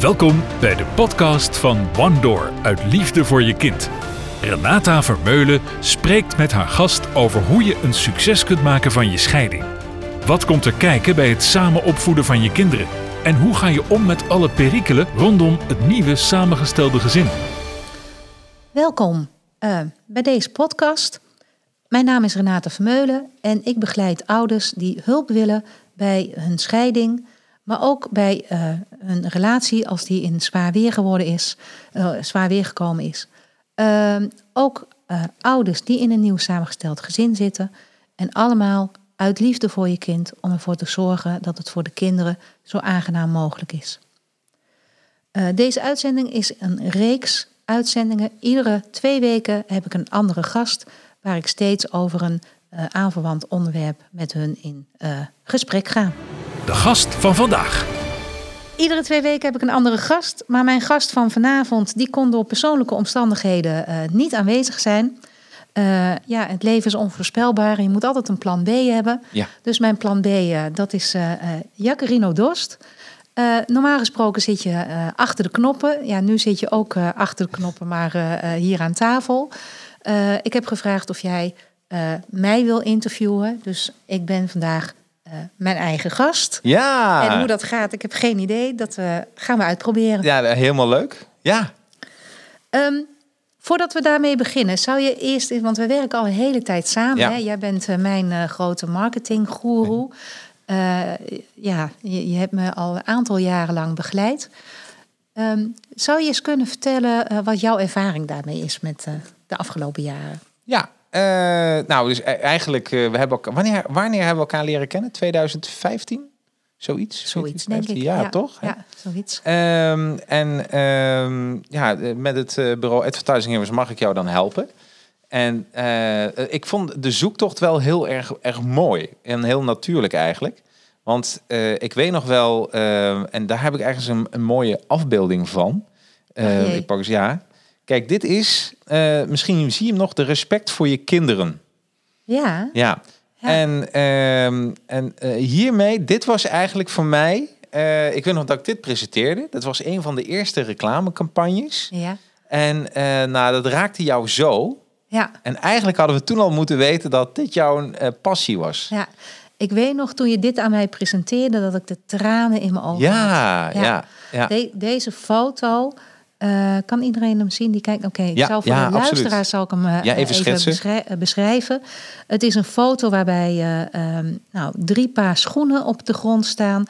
Welkom bij de podcast van One Door uit Liefde voor je kind. Renata Vermeulen spreekt met haar gast over hoe je een succes kunt maken van je scheiding. Wat komt er kijken bij het samen opvoeden van je kinderen? En hoe ga je om met alle perikelen rondom het nieuwe samengestelde gezin? Welkom uh, bij deze podcast. Mijn naam is Renate Vermeulen en ik begeleid ouders die hulp willen bij hun scheiding, maar ook bij uh, hun relatie als die in zwaar weer geworden is, uh, zwaar weer gekomen is. Ehm, ook ouders die in een nieuw samengesteld gezin zitten en allemaal uit liefde voor je kind om ervoor te zorgen dat het voor de kinderen zo aangenaam mogelijk is. deze uitzending is een reeks uitzendingen. Iedere twee weken heb ik een andere gast waar ik steeds over een aanverwant onderwerp met hun in gesprek ga. De gast van vandaag. Iedere twee weken heb ik een andere gast, maar mijn gast van vanavond die kon door persoonlijke omstandigheden uh, niet aanwezig zijn. ja, het leven is onvoorspelbaar je moet altijd een plan B hebben. Ja. Dus mijn plan B, dat is Jacarino Dorst. Uh, normaal gesproken zit je uh, achter de knoppen. Ja, nu zit je ook uh, achter de knoppen, maar hier aan tafel. ik heb gevraagd of jij mij wil interviewen. Dus ik ben vandaag mijn eigen gast. Ja. En hoe dat gaat, ik heb geen idee. Dat gaan we uitproberen. Ja, helemaal leuk. Ja. Um, voordat we daarmee beginnen, zou je eerst, want we werken al een hele tijd samen. Ja. Hè? Jij bent mijn grote marketinggoeroe. Uh, ja, je, je, hebt me al een aantal jaren lang begeleid. Um, zou je eens kunnen vertellen uh, wat jouw ervaring daarmee is met uh, de afgelopen jaren? Ja, nou, dus eigenlijk, we hebben elkaar, wanneer, wanneer hebben we elkaar leren kennen? 2015? Zoiets? Zoiets, denk ik. Ja, toch? Ja, zoiets. Um, en um, ja, met het bureau Advertising Heroes mag ik jou dan helpen. En uh, ik vond de zoektocht wel heel erg, erg mooi en heel natuurlijk eigenlijk. Want uh, ik weet nog wel, uh, en daar heb ik ergens een, een mooie afbeelding van. Oh ik pak eens ja. Kijk, dit is, misschien zie je hem nog, de respect voor je kinderen. Ja. Ja. ja. En, ehm, en hiermee, dit was eigenlijk voor mij, ik weet nog dat ik dit presenteerde. Dat was een van de eerste reclamecampagnes. Ja. En nou, dat raakte jou zo. Ja. En eigenlijk hadden we toen al moeten weten dat dit jouw passie was. Ja, ik weet nog toen je dit aan mij presenteerde dat ik de tranen in mijn ogen ja, had. Ja, ja. De, deze foto, uh, kan iedereen hem zien? Die kijkt, oké, okay, ja, zal voor ja, de luisteraar zal ik hem uh, ja, even, even beschrij beschrijven. Het is een foto waarbij um, nou, drie paar schoenen op de grond staan.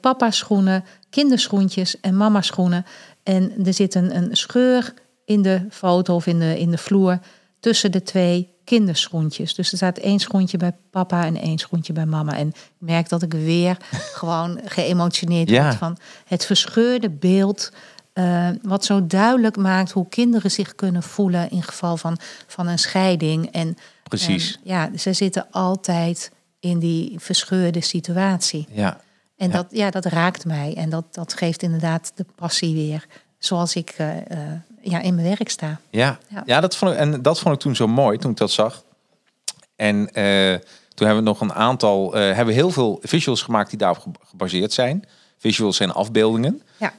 papa schoenen, kinderschoentjes en mama schoenen. En er zit een, een scheur in de foto of in de, in de vloer tussen de twee kinderschoentjes. Dus er staat één schoentje bij papa en één schoentje bij mama. En ik merk dat ik weer gewoon geëmotioneerd word van het verscheurde beeld. Uh, wat zo duidelijk maakt hoe kinderen zich kunnen voelen in geval van, van een scheiding. En, Precies. En, ja, ze zitten altijd in die verscheurde situatie. Ja. En ja. Dat, ja, dat raakt mij. En dat, dat geeft inderdaad de passie weer. Zoals ik uh, uh, ja, in mijn werk sta. Ja, ja. ja dat, vond ik, en dat vond ik toen zo mooi toen ik dat zag. En toen hebben we nog een aantal, hebben we heel veel visuals gemaakt die daarop gebaseerd zijn. Visuals zijn afbeeldingen. Ja.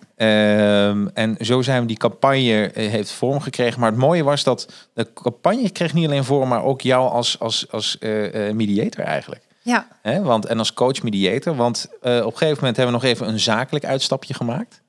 Um, en zo zijn we die campagne uh, heeft vorm gekregen. Maar het mooie was dat de campagne kreeg niet alleen vorm, maar ook jou als, als, als uh, mediator eigenlijk. Ja. He, want, en als coach mediator. Want op een gegeven moment hebben we nog even een zakelijk uitstapje gemaakt.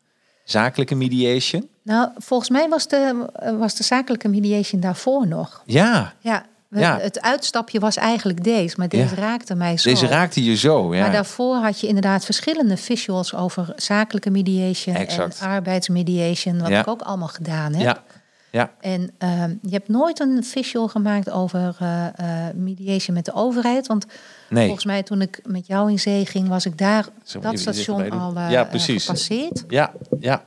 Zakelijke mediation. Nou, volgens mij was de, was de zakelijke mediation daarvoor nog. Ja. Ja, Ja. het uitstapje was eigenlijk deze, maar deze Ja. raakte mij zo. Deze raakte je zo. Ja. Maar daarvoor had je inderdaad verschillende visuals over zakelijke mediation Exact. en arbeidsmediation, wat Ja. ik ook allemaal gedaan heb. ja. Ja. En ehm, je hebt nooit een visual gemaakt over eh, eh, mediation met de overheid. Want Nee. volgens mij toen ik met jou in zee ging, was ik daar Zo, dat station al eh, Ja, precies. gepasseerd. Ja. Ja.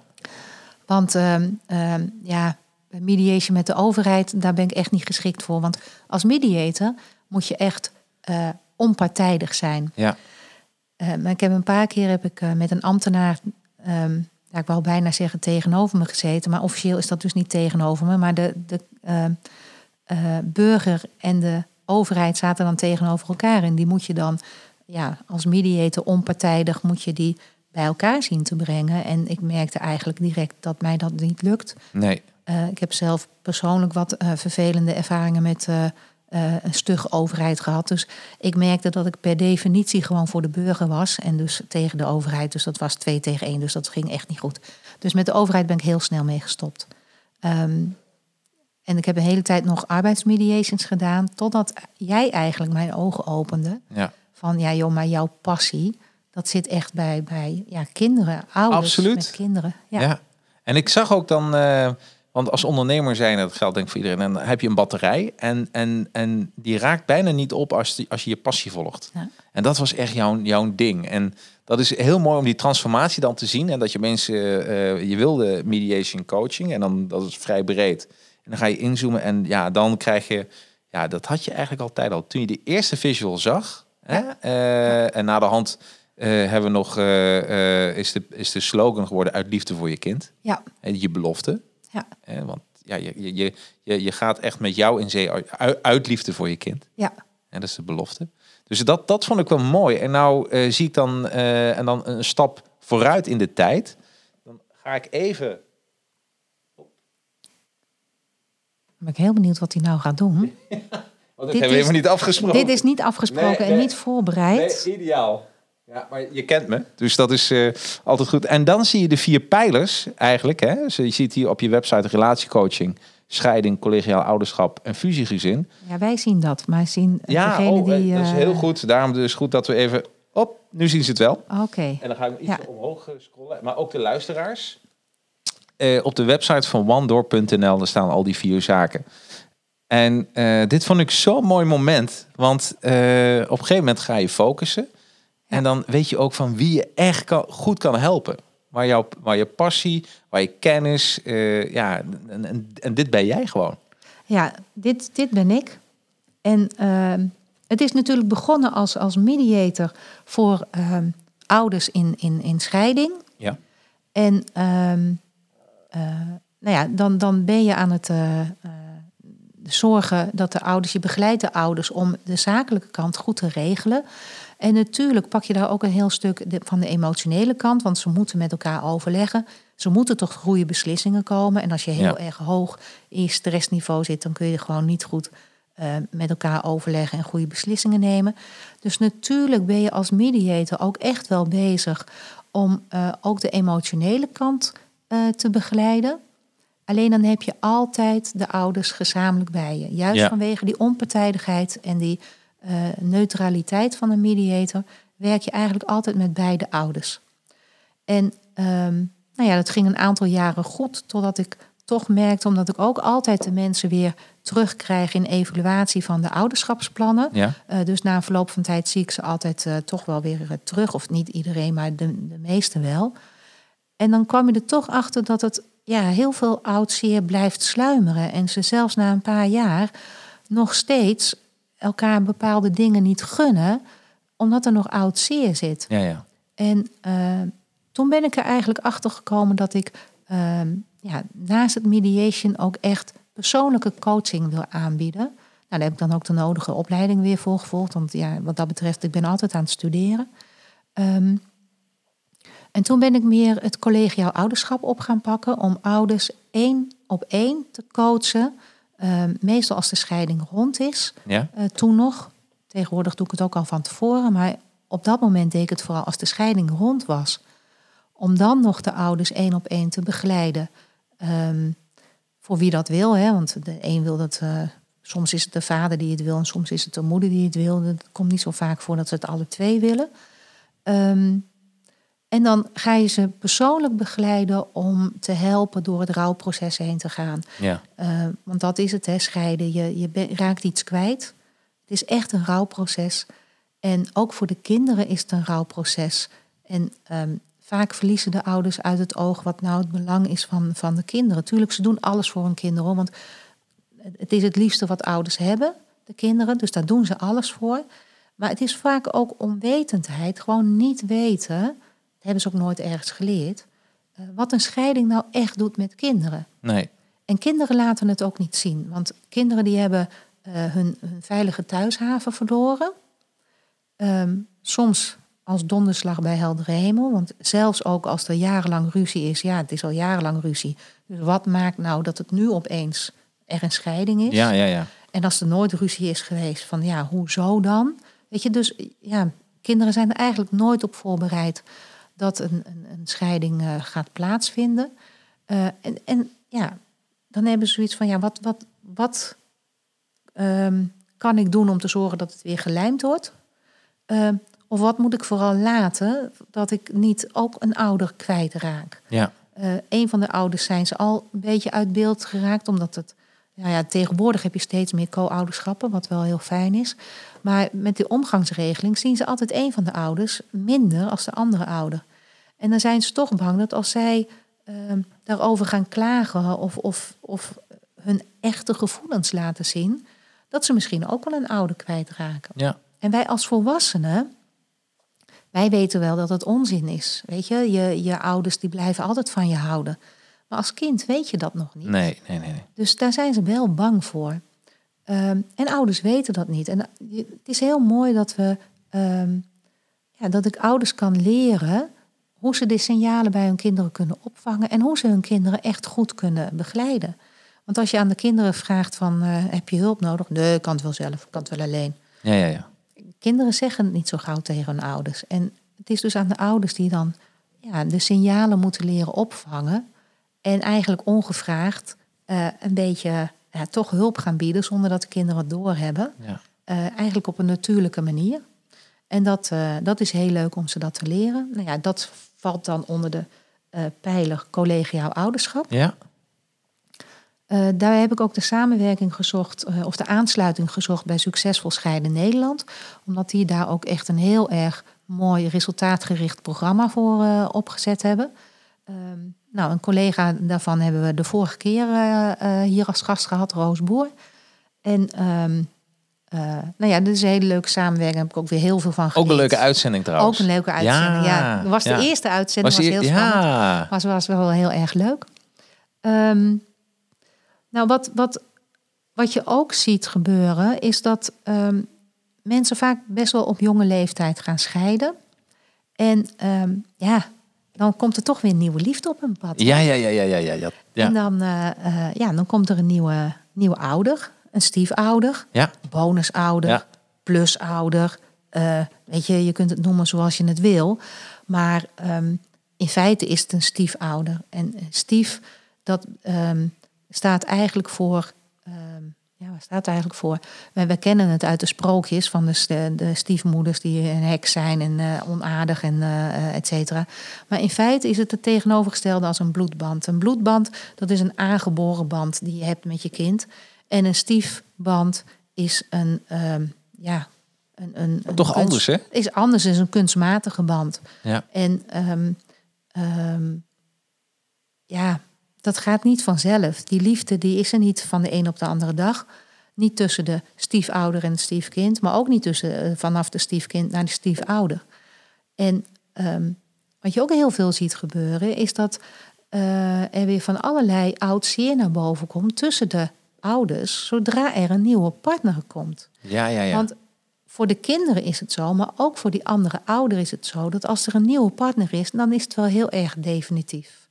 Want ehm, ehm, ja, bij mediation met de overheid, daar ben ik echt niet geschikt voor. Want als mediator moet je echt eh, onpartijdig zijn. Ja. Eh, maar ik heb een paar keer heb ik, eh, met een ambtenaar, ehm, ja, ik wou bijna zeggen tegenover me gezeten, maar officieel is dat dus niet tegenover me. Maar de, de ehm, eh, burger en de overheid zaten dan tegenover elkaar. En die moet je dan ja, als mediator onpartijdig moet je die bij elkaar zien te brengen. En ik merkte eigenlijk direct dat mij dat niet lukt. Nee. Uh, ik heb zelf persoonlijk wat uh, vervelende ervaringen met uh, een stugge overheid gehad. Dus ik merkte dat ik per definitie gewoon voor de burger was. En dus tegen de overheid. Dus dat was twee tegen één. Dus dat ging echt niet goed. Dus met de overheid ben ik heel snel mee gestopt. Um, en ik heb een hele tijd nog arbeidsmediations gedaan. Totdat jij eigenlijk mijn ogen opende. Ja. Van ja joh, maar jouw passie. Dat zit echt bij, bij ja, kinderen, ouders Absoluut. met kinderen. Ja. Ja. En ik zag ook dan, eh, want als ondernemer zijn, dat geldt denk ik voor iedereen, dan heb je een batterij en, en, en die raakt bijna niet op als, die, als je je passie volgt. Ja. En dat was echt jouw, jouw ding. En dat is heel mooi om die transformatie dan te zien en dat je mensen, eh, je wilde mediation coaching en dan dat is vrij breed. En dan ga je inzoomen en ja, dan krijg je, ja, dat had je eigenlijk altijd al. Toen je die eerste visual zag, hè, eh, en na de hand uh, hebben we nog, is, de, is de slogan geworden uit liefde voor je kind. Ja. En je belofte. Ja. want ja, je, je, je, je gaat echt met jou in zee uit, uit liefde voor je kind. Ja. En dat is de belofte. Dus dat, dat vond ik wel mooi. En nou zie ik dan, en dan een stap vooruit in de tijd. Dan ga ik even ben ik heel benieuwd wat hij nou gaat doen. Want dit hebben we helemaal niet afgesproken. Dit is niet afgesproken Nee, en nee. niet voorbereid. Nee, ideaal. Ja, maar je kent me, dus dat is eh, altijd goed. En dan zie je de vier pijlers eigenlijk. Hè? Dus je ziet hier op je website relatiecoaching, scheiding, collegiaal ouderschap en fusiegezin. Ja, wij zien dat, maar zien eh, Ja, degene oh, die... eh, dat is heel goed. Daarom dus goed dat we even... Op, nu zien ze het wel. Oké, En dan ga ik iets Ja. omhoog scrollen. Maar ook de luisteraars. Op de website van onedoor.nl daar staan al die vier zaken. En dit vond ik zo'n mooi moment. Want op een gegeven moment ga je focussen. En dan weet je ook van wie je echt kan, goed kan helpen. Waar, jouw, waar je passie, waar je kennis. eh, ja, en, en, en dit ben jij gewoon. ja, dit, dit ben ik. En ehm, het is natuurlijk begonnen als, als mediator voor ehm, ouders in, in, in scheiding. Ja. En ehm, eh, nou ja, dan, dan ben je aan het eh, zorgen dat de ouders, je begeleidt de ouders om de zakelijke kant goed te regelen. En natuurlijk pak je daar ook een heel stuk van de emotionele kant, want ze moeten met elkaar overleggen. Ze moeten tot goede beslissingen komen. En als je heel Ja. erg hoog in je stressniveau zit, dan kun je gewoon niet goed eh, met elkaar overleggen en goede beslissingen nemen. Dus natuurlijk ben je als mediator ook echt wel bezig om eh, ook de emotionele kant eh, te begeleiden. Alleen dan heb je altijd de ouders gezamenlijk bij je. Juist Ja. vanwege die onpartijdigheid en die eh, neutraliteit van een mediator werk je eigenlijk altijd met beide ouders. En ehm, nou ja, dat ging een aantal jaren goed, totdat ik toch merkte, omdat ik ook altijd de mensen weer terugkrijg in evaluatie van de ouderschapsplannen. Ja. Eh, dus na een verloop van tijd zie ik ze altijd eh, toch wel weer terug. Of niet iedereen, maar de, de meeste wel. En dan kwam je er toch achter dat het ja, heel veel oud zeer blijft sluimeren. En ze zelfs na een paar jaar nog steeds elkaar bepaalde dingen niet gunnen, omdat er nog oud zeer zit. Ja, ja. En eh, toen ben ik er eigenlijk achter gekomen dat ik ehm, ja, naast het mediation ook echt persoonlijke coaching wil aanbieden. Nou, daar heb ik dan ook de nodige opleiding weer voor gevolgd. Want ja, wat dat betreft, ik ben altijd aan het studeren. Ehm, en toen ben ik meer het collegiaal ouderschap op gaan pakken om ouders één op één te coachen. Ehm, meestal als de scheiding rond is. Ja? Eh, toen nog. Tegenwoordig doe ik het ook al van tevoren. Maar op dat moment deed ik het vooral als de scheiding rond was. Om dan nog de ouders één op één te begeleiden. Ehm, voor wie dat wil. Hè? Want de een wil dat. eh, soms is het de vader die het wil. En soms is het de moeder die het wil. Het komt niet zo vaak voor dat ze het alle twee willen. Ehm, en dan ga je ze persoonlijk begeleiden om te helpen door het rouwproces heen te gaan. Ja. Uh, want dat is het, hè, scheiden. Je, je ben- raakt iets kwijt. Het is echt een rouwproces. En ook voor de kinderen is het een rouwproces. En ehm, vaak verliezen de ouders uit het oog wat nou het belang is van, van de kinderen. Tuurlijk, ze doen alles voor hun kinderen. Want het is het liefste wat ouders hebben, de kinderen. Dus daar doen ze alles voor. Maar het is vaak ook onwetendheid. Gewoon niet weten, hebben ze ook nooit ergens geleerd... eh, wat een scheiding nou echt doet met kinderen. Nee. En kinderen laten het ook niet zien. Want kinderen die hebben eh, hun, hun veilige thuishaven verloren. Ehm, soms als donderslag bij heldere hemel. Want zelfs ook als er jarenlang ruzie is, ja, het is al jarenlang ruzie. Dus wat maakt nou dat het nu opeens er een scheiding is? Ja, ja, ja. En als er nooit ruzie is geweest, van ja, hoezo dan? Weet je, dus ja, kinderen zijn er eigenlijk nooit op voorbereid dat een, een, een scheiding uh, gaat plaatsvinden. Uh, en, en ja, dan hebben ze zoiets van, ja, wat, wat, wat um, kan ik doen om te zorgen dat het weer gelijmd wordt? Uh, of wat moet ik vooral laten dat ik niet ook een ouder kwijtraak? Ja. Een van de ouders zijn ze al een beetje uit beeld geraakt, omdat het nou ja, tegenwoordig heb je steeds meer co-ouderschappen, wat wel heel fijn is. Maar met die omgangsregeling zien ze altijd een van de ouders minder als de andere ouder. En dan zijn ze toch bang dat als zij uh, daarover gaan klagen of, of, of hun echte gevoelens laten zien, dat ze misschien ook wel een ouder kwijtraken. Ja. En wij als volwassenen, wij weten wel dat het onzin is. Weet je, je, je ouders die blijven altijd van je houden. Maar als kind weet je dat nog niet. Nee, nee, nee. nee. Dus daar zijn ze wel bang voor. Um, en ouders weten dat niet. En het is heel mooi dat we um, ja, dat ik ouders kan leren hoe ze de signalen bij hun kinderen kunnen opvangen en hoe ze hun kinderen echt goed kunnen begeleiden. Want als je aan de kinderen vraagt van uh, heb je hulp nodig? Nee, ik kan het wel zelf, ik kan het wel alleen. Ja, ja, ja. Kinderen zeggen het niet zo gauw tegen hun ouders. En het is dus aan de ouders die dan ja, de signalen moeten leren opvangen. En eigenlijk ongevraagd uh, een beetje ja, toch hulp gaan bieden zonder dat de kinderen het doorhebben. Ja. Uh, eigenlijk op een natuurlijke manier. En dat, uh, dat is heel leuk om ze dat te leren. Nou ja, dat valt dan onder de pijler collegiaal ouderschap. Ja. Uh, daar heb ik ook de samenwerking gezocht, uh, of de aansluiting gezocht bij Succesvol Scheiden Nederland. Omdat die daar ook echt een heel erg mooi resultaatgericht programma voor uh, opgezet hebben. Um, nou, een collega daarvan hebben we de vorige keer hier als gast gehad, Roos Boer. En um, nou ja, dit is een hele leuke samenwerking. Daar heb ik ook weer heel veel van geleerd. Ook een leuke uitzending trouwens. Ook een leuke uitzending, ja. ja. was de ja. eerste uitzending, Was heel spannend. ja. Was, was wel heel erg leuk. Ehm, nou, wat, wat, wat je ook ziet gebeuren, is dat ehm, mensen vaak best wel op jonge leeftijd gaan scheiden. En ehm, ja, dan komt er toch weer een nieuwe liefde op hun pad. Ja, ja, ja, ja, ja, ja. ja. En dan, eh, eh, ja, dan komt er een nieuwe, nieuwe ouder, een stiefouder, ja. bonusouder, Ja. plusouder. Eh, weet je, je kunt het noemen zoals je het wil. Maar ehm, in feite is het een stiefouder. En stief, dat ehm, staat eigenlijk voor... ehm, ja, waar staat het eigenlijk voor? We, we kennen het uit de sprookjes van de, de stiefmoeders die een heks zijn en eh, onaardig en eh, et cetera. Maar in feite is het het tegenovergestelde als een bloedband. Een bloedband, dat is een aangeboren band die je hebt met je kind. En een stiefband is een, ehm, ja, een, een, een Toch kunst- anders, hè? Is anders, is een kunstmatige band. Ja. En ehm, ehm, ja, dat gaat niet vanzelf. Die liefde die is er niet van de een op de andere dag. Niet tussen de stiefouder en het stiefkind, maar ook niet tussen, eh, vanaf de stiefkind naar de stiefouder. En wat je ook heel veel ziet gebeuren, is dat eh, er weer van allerlei oud zeer naar boven komt tussen de ouders, zodra er een nieuwe partner komt. Ja, ja, ja. Want voor de kinderen is het zo, maar ook voor die andere ouder is het zo dat als er een nieuwe partner is, dan is het wel heel erg definitief.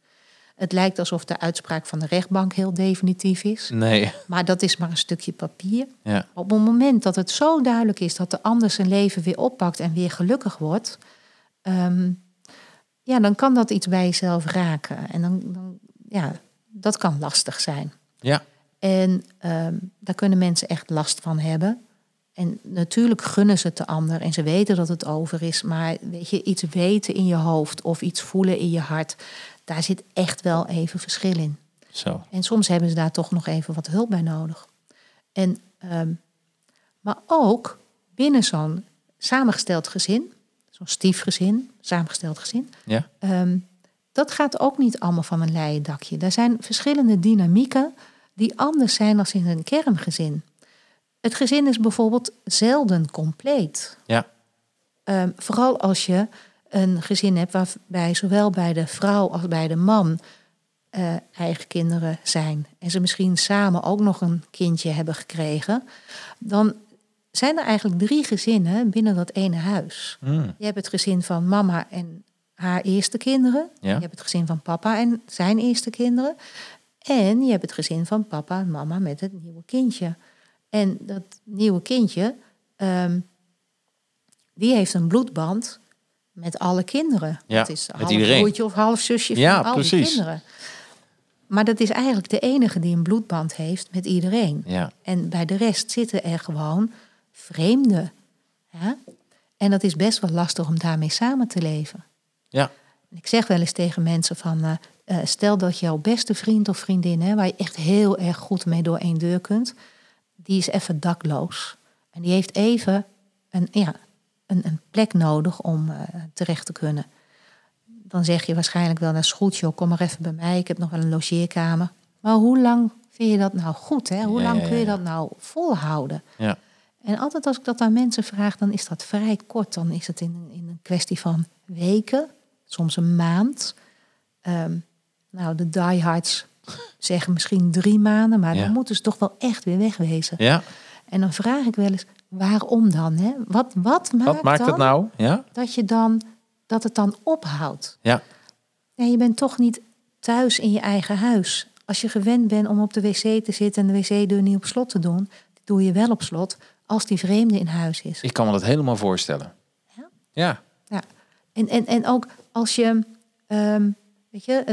Het lijkt alsof de uitspraak van de rechtbank heel definitief is, nee. maar dat is maar een stukje papier. Ja. Op het moment dat het zo duidelijk is dat de ander zijn leven weer oppakt en weer gelukkig wordt, ehm, ja, dan kan dat iets bij jezelf raken. En dan, dan ja, dat kan lastig zijn. Ja. En ehm, daar kunnen mensen echt last van hebben. En natuurlijk gunnen ze het de ander en ze weten dat het over is. Maar weet je, iets weten in je hoofd of iets voelen in je hart, daar zit echt wel even verschil in. Zo. En soms hebben ze daar toch nog even wat hulp bij nodig. En, ehm, maar ook binnen zo'n samengesteld gezin, zo'n stiefgezin, samengesteld gezin, Ja. Ehm, dat gaat ook niet allemaal van een leien dakje. Er zijn verschillende dynamieken die anders zijn dan in een kerngezin. Het gezin is bijvoorbeeld zelden compleet. Ja. Ehm, vooral als je een gezin hebt waarbij zowel bij de vrouw als bij de man eh, eigen kinderen zijn. En ze misschien samen ook nog een kindje hebben gekregen. Dan zijn er eigenlijk drie gezinnen binnen dat ene huis. Hmm. Je hebt het gezin van mama en haar eerste kinderen. Ja. Je hebt het gezin van papa en zijn eerste kinderen. En je hebt het gezin van papa en mama met het nieuwe kindje. En dat nieuwe kindje, ehm, die heeft een bloedband met alle kinderen. Ja, dat is met half iedereen. broertje of half zusje van Ja, al die precies. kinderen. Maar dat is eigenlijk de enige die een bloedband heeft met iedereen. Ja. En bij de rest zitten er gewoon vreemden. Ja? En dat is best wel lastig om daarmee samen te leven. Ja. Ik zeg wel eens tegen mensen van, eh, eh, stel dat jouw beste vriend of vriendin, hè, waar je echt heel erg goed mee door één deur kunt, die is even dakloos. En die heeft even een, ja, een, een plek nodig om eh, terecht te kunnen. Dan zeg je waarschijnlijk wel, nou is goed joh, kom maar even bij mij, ik heb nog wel een logeerkamer. Maar hoe lang vind je dat nou goed? Hè? Hoe Ja, lang ja, kun je dat nou volhouden? Ja. En altijd als ik dat aan mensen vraag, dan is dat vrij kort. Dan is het in, in een kwestie van weken, soms een maand. Ehm, nou, de diehards zeggen misschien drie maanden, maar Ja. dan moeten ze toch wel echt weer wegwezen. ja. En dan vraag ik wel eens, waarom dan? Hè? Wat, wat maakt, Wat maakt het nou? Ja. dat, je dan, dat het dan ophoudt? Ja. Ja, je bent toch niet thuis in je eigen huis. Als je gewend bent om op de wc te zitten en de wc-deur niet op slot te doen, doe je wel op slot als die vreemde in huis is. Ik kan me dat helemaal voorstellen. Ja? Ja. Ja. En, en, en ook als je, ehm, weet je,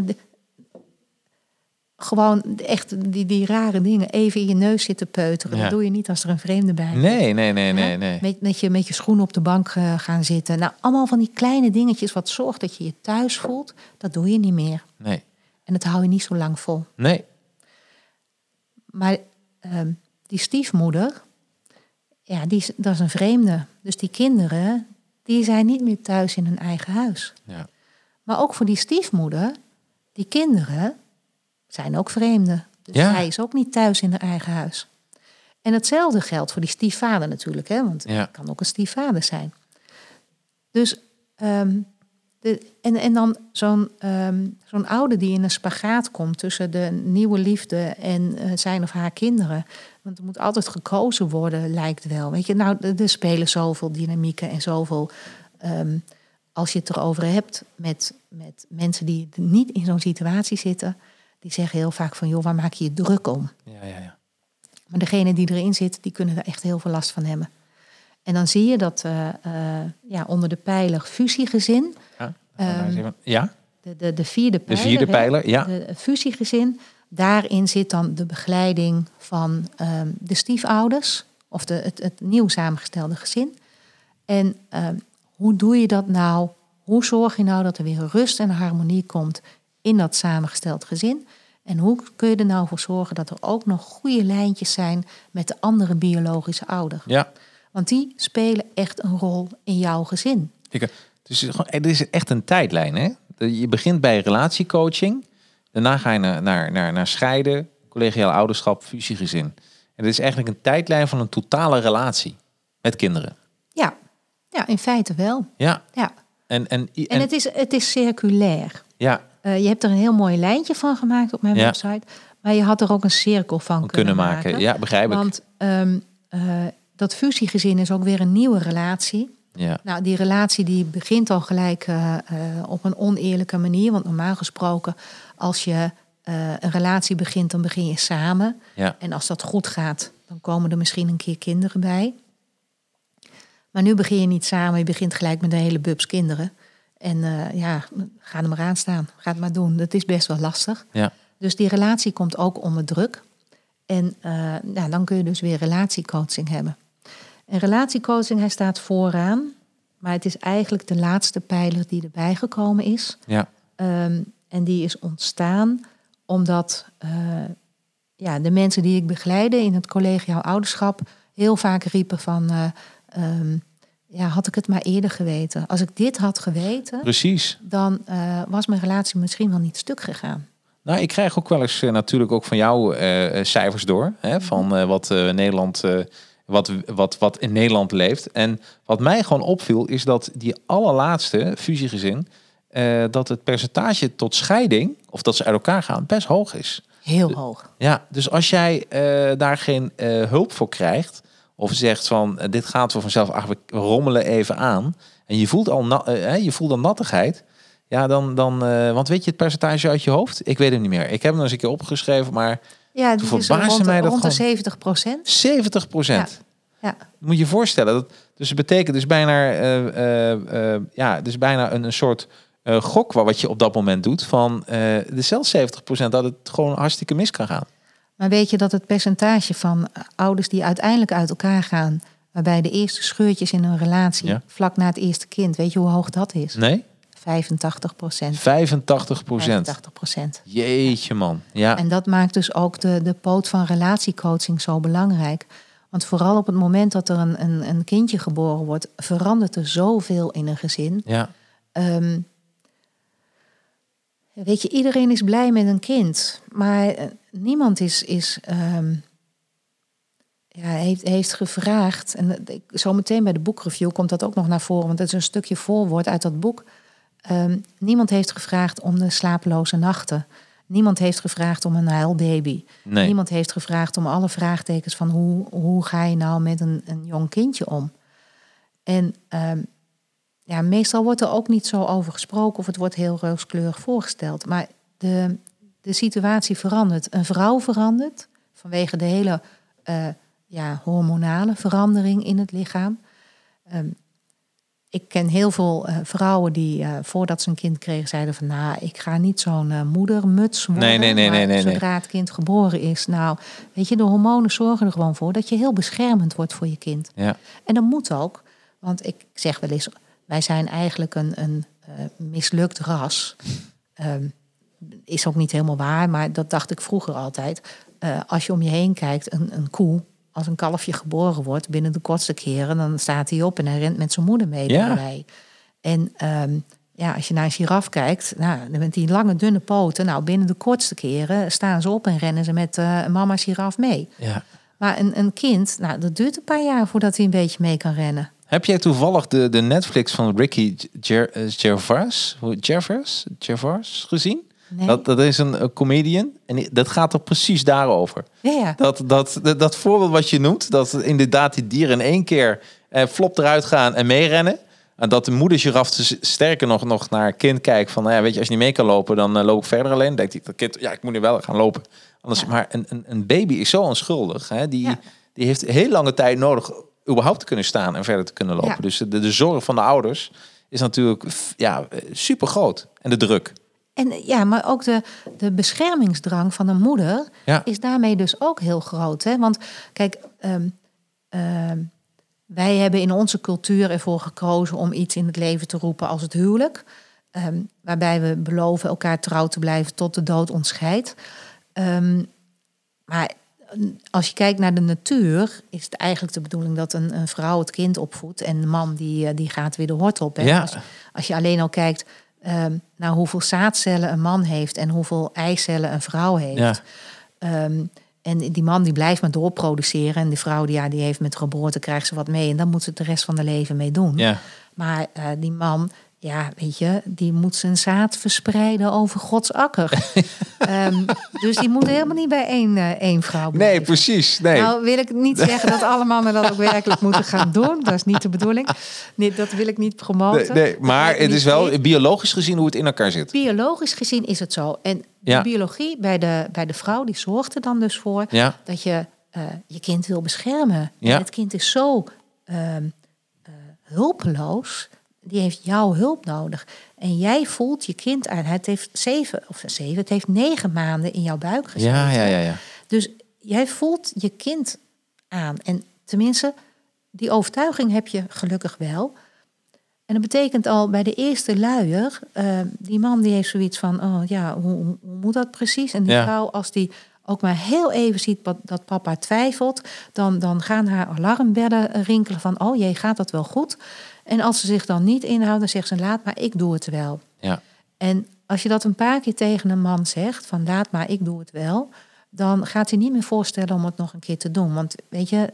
gewoon echt die, die rare dingen even in je neus zitten peuteren. Ja. Dat doe je niet als er een vreemde bij is. Nee, nee, nee, nee, nee. Met, met, je, met je schoenen op de bank eh, gaan zitten. Nou, allemaal van die kleine dingetjes wat zorgt dat je je thuis voelt. Dat doe je niet meer. Nee. En dat hou je niet zo lang vol. Nee. Maar ehm, die stiefmoeder, ja, die is, dat is een vreemde. Dus die kinderen, die zijn niet meer thuis in hun eigen huis. Ja. Maar ook voor die stiefmoeder, die kinderen zijn ook vreemden. Dus Ja. hij is ook niet thuis in haar eigen huis. En hetzelfde geldt voor die stiefvader natuurlijk, hè? want Ja. het kan ook een stiefvader zijn. Dus, ehm, de, en, en dan zo'n ehm, zo'n ouder die in een spagaat komt tussen de nieuwe liefde en eh, zijn of haar kinderen. Want er moet altijd gekozen worden, lijkt wel. Weet je, nou, er spelen zoveel dynamieken en zoveel. ehm, als je het erover hebt met, met mensen die niet in zo'n situatie zitten, die zeggen heel vaak van, joh, waar maak je je druk om? Ja, ja, ja. Maar degene die erin zit, die kunnen er echt heel veel last van hebben. En dan zie je dat eh, eh, ja, onder de pijler fusiegezin, Ja. Ehm, ja. de, de, de vierde De pijler. Ja. de fusiegezin, daarin zit dan de begeleiding van ehm, de stiefouders of de, het, het nieuw samengestelde gezin. En ehm, hoe doe je dat nou? Hoe zorg je nou dat er weer rust en harmonie komt in dat samengesteld gezin? En hoe kun je er nou voor zorgen dat er ook nog goede lijntjes zijn met de andere biologische ouder? Ja. Want die spelen echt een rol in jouw gezin. Ik, dus het is, gewoon, het is echt een tijdlijn. Hè? Je begint bij relatiecoaching. Daarna ga je naar, naar, naar, naar scheiden, collegiaal ouderschap, fusiegezin. En het is eigenlijk een tijdlijn van een totale relatie met kinderen. Ja, ja in feite wel. Ja. Ja. En, en, en, En het is, het is circulair. ja, Eh, je hebt er een heel mooi lijntje van gemaakt op mijn Ja. website. Maar je had er ook een cirkel van kunnen, kunnen maken. Ja, begrijp ik. Want ehm, eh, dat fusiegezin is ook weer een nieuwe relatie. Ja. Nou, die relatie die begint al gelijk eh, op een oneerlijke manier. Want normaal gesproken, als je een relatie begint, dan begin je samen. Ja. En als dat goed gaat, dan komen er misschien een keer kinderen bij. Maar nu begin je niet samen, je begint gelijk met een hele bubs kinderen. En eh, ja, ga er maar aan staan. Ga het maar doen. Dat is best wel lastig. Ja. Dus die relatie komt ook onder druk. En nou, dan kun je dus weer relatiecoaching hebben. En relatiecoaching, hij staat vooraan. Maar het is eigenlijk de laatste pijler die erbij gekomen is. Ja. Ehm, en die is ontstaan omdat eh, ja, de mensen die ik begeleide in het collegiaal ouderschap heel vaak riepen van, eh, ehm, ja, had ik het maar eerder geweten. Als ik dit had geweten, Precies. dan eh, was mijn relatie misschien wel niet stuk gegaan. Nou, ik krijg ook wel eens eh, natuurlijk ook van jou eh, cijfers door. Hè, van eh, wat Nederland. wat, wat, wat in Nederland leeft. En wat mij gewoon opviel, is dat die allerlaatste fusiegezin. dat het percentage tot scheiding, of dat ze uit elkaar gaan, best hoog is. Heel hoog. Ja, dus als jij daar geen hulp voor krijgt, of zegt van eh, dit gaat voor vanzelf, ach, we rommelen even aan. En je voelt al na, eh, je voelt al nattigheid. Ja, dan, dan eh, want weet je het percentage uit je hoofd? Ik weet het niet meer. Ik heb hem eens een keer opgeschreven, maar Ja, Toen is verbaasde rond, mij dat rond de gewoon. 70 procent. 70 procent. Ja. Moet je je voorstellen. Dat, dus het betekent dus bijna, ja, dus bijna een, een soort gok wa- wat je op dat moment doet. Van de zelfs 70 procent dat het gewoon hartstikke mis kan gaan. Maar weet je dat het percentage van ouders die uiteindelijk uit elkaar gaan, waarbij de eerste scheurtjes in hun relatie Ja. vlak na het eerste kind, weet je hoe hoog dat is? Nee? 85 procent. 85 procent. 85 procent. Jeetje man. Ja. En dat maakt dus ook de, de poot van relatiecoaching zo belangrijk. Want vooral op het moment dat er een, een, een kindje geboren wordt, verandert er zoveel in een gezin. ja. Ehm, weet je, iedereen is blij met een kind, maar eh, niemand is, is ehm, ja, heeft, heeft gevraagd. En zometeen bij de boekreview komt dat ook nog naar voren, want het is een stukje voorwoord uit dat boek. Ehm, niemand heeft gevraagd om de slapeloze nachten. Niemand heeft gevraagd om een huilbaby. Nee. Niemand heeft gevraagd om alle vraagtekens van hoe, hoe ga je nou met een, een jong kindje om. En ehm, ja, meestal wordt er ook niet zo over gesproken of het wordt heel rooskleurig voorgesteld. Maar de, de situatie verandert. Een vrouw verandert vanwege de hele eh, ja, hormonale verandering in het lichaam. Ehm, ik ken heel veel eh, vrouwen die eh, voordat ze een kind kregen zeiden van... nou, ik ga niet zo'n eh, moedermuts worden. Nee, nee, nee, maar nee. Zodra het kind geboren is, nou, weet je, de hormonen zorgen er gewoon voor... dat je heel beschermend wordt voor je kind. Ja. En dat moet ook, want ik zeg wel eens, wij zijn eigenlijk een, een mislukt ras. Ehm, is ook niet helemaal waar, maar dat dacht ik vroeger altijd. Eh, als je om je heen kijkt, een, een koe, als een kalfje geboren wordt, binnen de kortste keren, dan staat hij op en hij rent met zijn moeder mee. Ja. En ehm, ja, als je naar een giraf kijkt, nou, dan met die lange, dunne poten, nou, binnen de kortste keren staan ze op en rennen ze met eh, mama giraf mee. ja. Maar een, een kind, nou, dat duurt een paar jaar voordat hij een beetje mee kan rennen. Heb jij toevallig de, de Netflix van Ricky eh, Gervais, Gervais, Gervais gezien? Nee? Dat, dat is een, een comedian en dat gaat er precies daarover. Ja, ja. Dat, dat, dat, dat voorbeeld wat je noemt, dat inderdaad die dieren in één keer eh, flop eruit gaan en meerennen. En dat de moeder giraf sterker nog, nog naar kind kijkt van, nou ja, weet je, als je niet mee kan lopen, dan eh, loop ik verder alleen. Dan denkt hij, dat kind, ja, ik moet nu wel gaan lopen. Anders, Ja. Maar een, een, een baby is zo onschuldig. Hè? Die, die heeft heel lange tijd nodig überhaupt te kunnen staan en verder te kunnen lopen. Dus de, de zorg van de ouders is natuurlijk ja, super groot. En de druk. En eh, ja, maar ook de, de beschermingsdrang van een moeder Ja. is daarmee dus ook heel groot. Hè? Want kijk, ehm, ehm, wij hebben in onze cultuur ervoor gekozen om iets in het leven te roepen als het huwelijk. Ehm, waarbij we beloven elkaar trouw te blijven tot de dood ons scheidt. Maar eh, als je kijkt naar de natuur, is het eigenlijk de bedoeling dat een, een vrouw het kind opvoedt en de man die, eh, die gaat weer de hort op. Hè? Ja. Als, als je alleen al kijkt ehm, naar hoeveel zaadcellen een man heeft en hoeveel eicellen een vrouw heeft. Ja. Ehm, en die man die blijft maar doorproduceren. En die vrouw die, ja, die heeft met geboorte, krijgt ze wat mee. En dan moet ze het de rest van haar leven mee doen. Ja. Maar eh, die man, ja, weet je, die moet zijn zaad verspreiden over Gods akker. Ehm, dus die moet helemaal niet bij één, eh, één vrouw Nee, precies. Nee. Nou wil ik niet zeggen dat alle mannen dat ook werkelijk moeten gaan doen. Dat is niet de bedoeling. Nee, dat wil ik niet promoten. nee, maar het is wel biologisch gezien hoe het in elkaar zit. Biologisch gezien is het zo. En Ja. de biologie bij de, bij de vrouw, die zorgt er dan dus voor Ja. dat je eh, je kind wil beschermen. Ja. En het kind is zo ehm, eh, hulpeloos. Die heeft jouw hulp nodig. En jij voelt je kind aan. Het heeft zeven, of zeven, het heeft negen maanden in jouw buik gezeten. Ja, ja, ja, ja. Dus jij voelt je kind aan. En tenminste, die overtuiging heb je gelukkig wel. En dat betekent al bij de eerste luier, eh, die man die heeft zoiets van, oh ja, hoe, hoe moet dat precies? En die Ja. vrouw, als die ook maar heel even ziet dat papa twijfelt, dan, dan gaan haar alarmbellen rinkelen van, oh jee, gaat dat wel goed? En als ze zich dan niet inhoudt, dan zegt ze, laat maar, ik doe het wel. ja. En als je dat een paar keer tegen een man zegt, van laat maar, ik doe het wel, dan gaat hij niet meer voorstellen om het nog een keer te doen. Want weet je,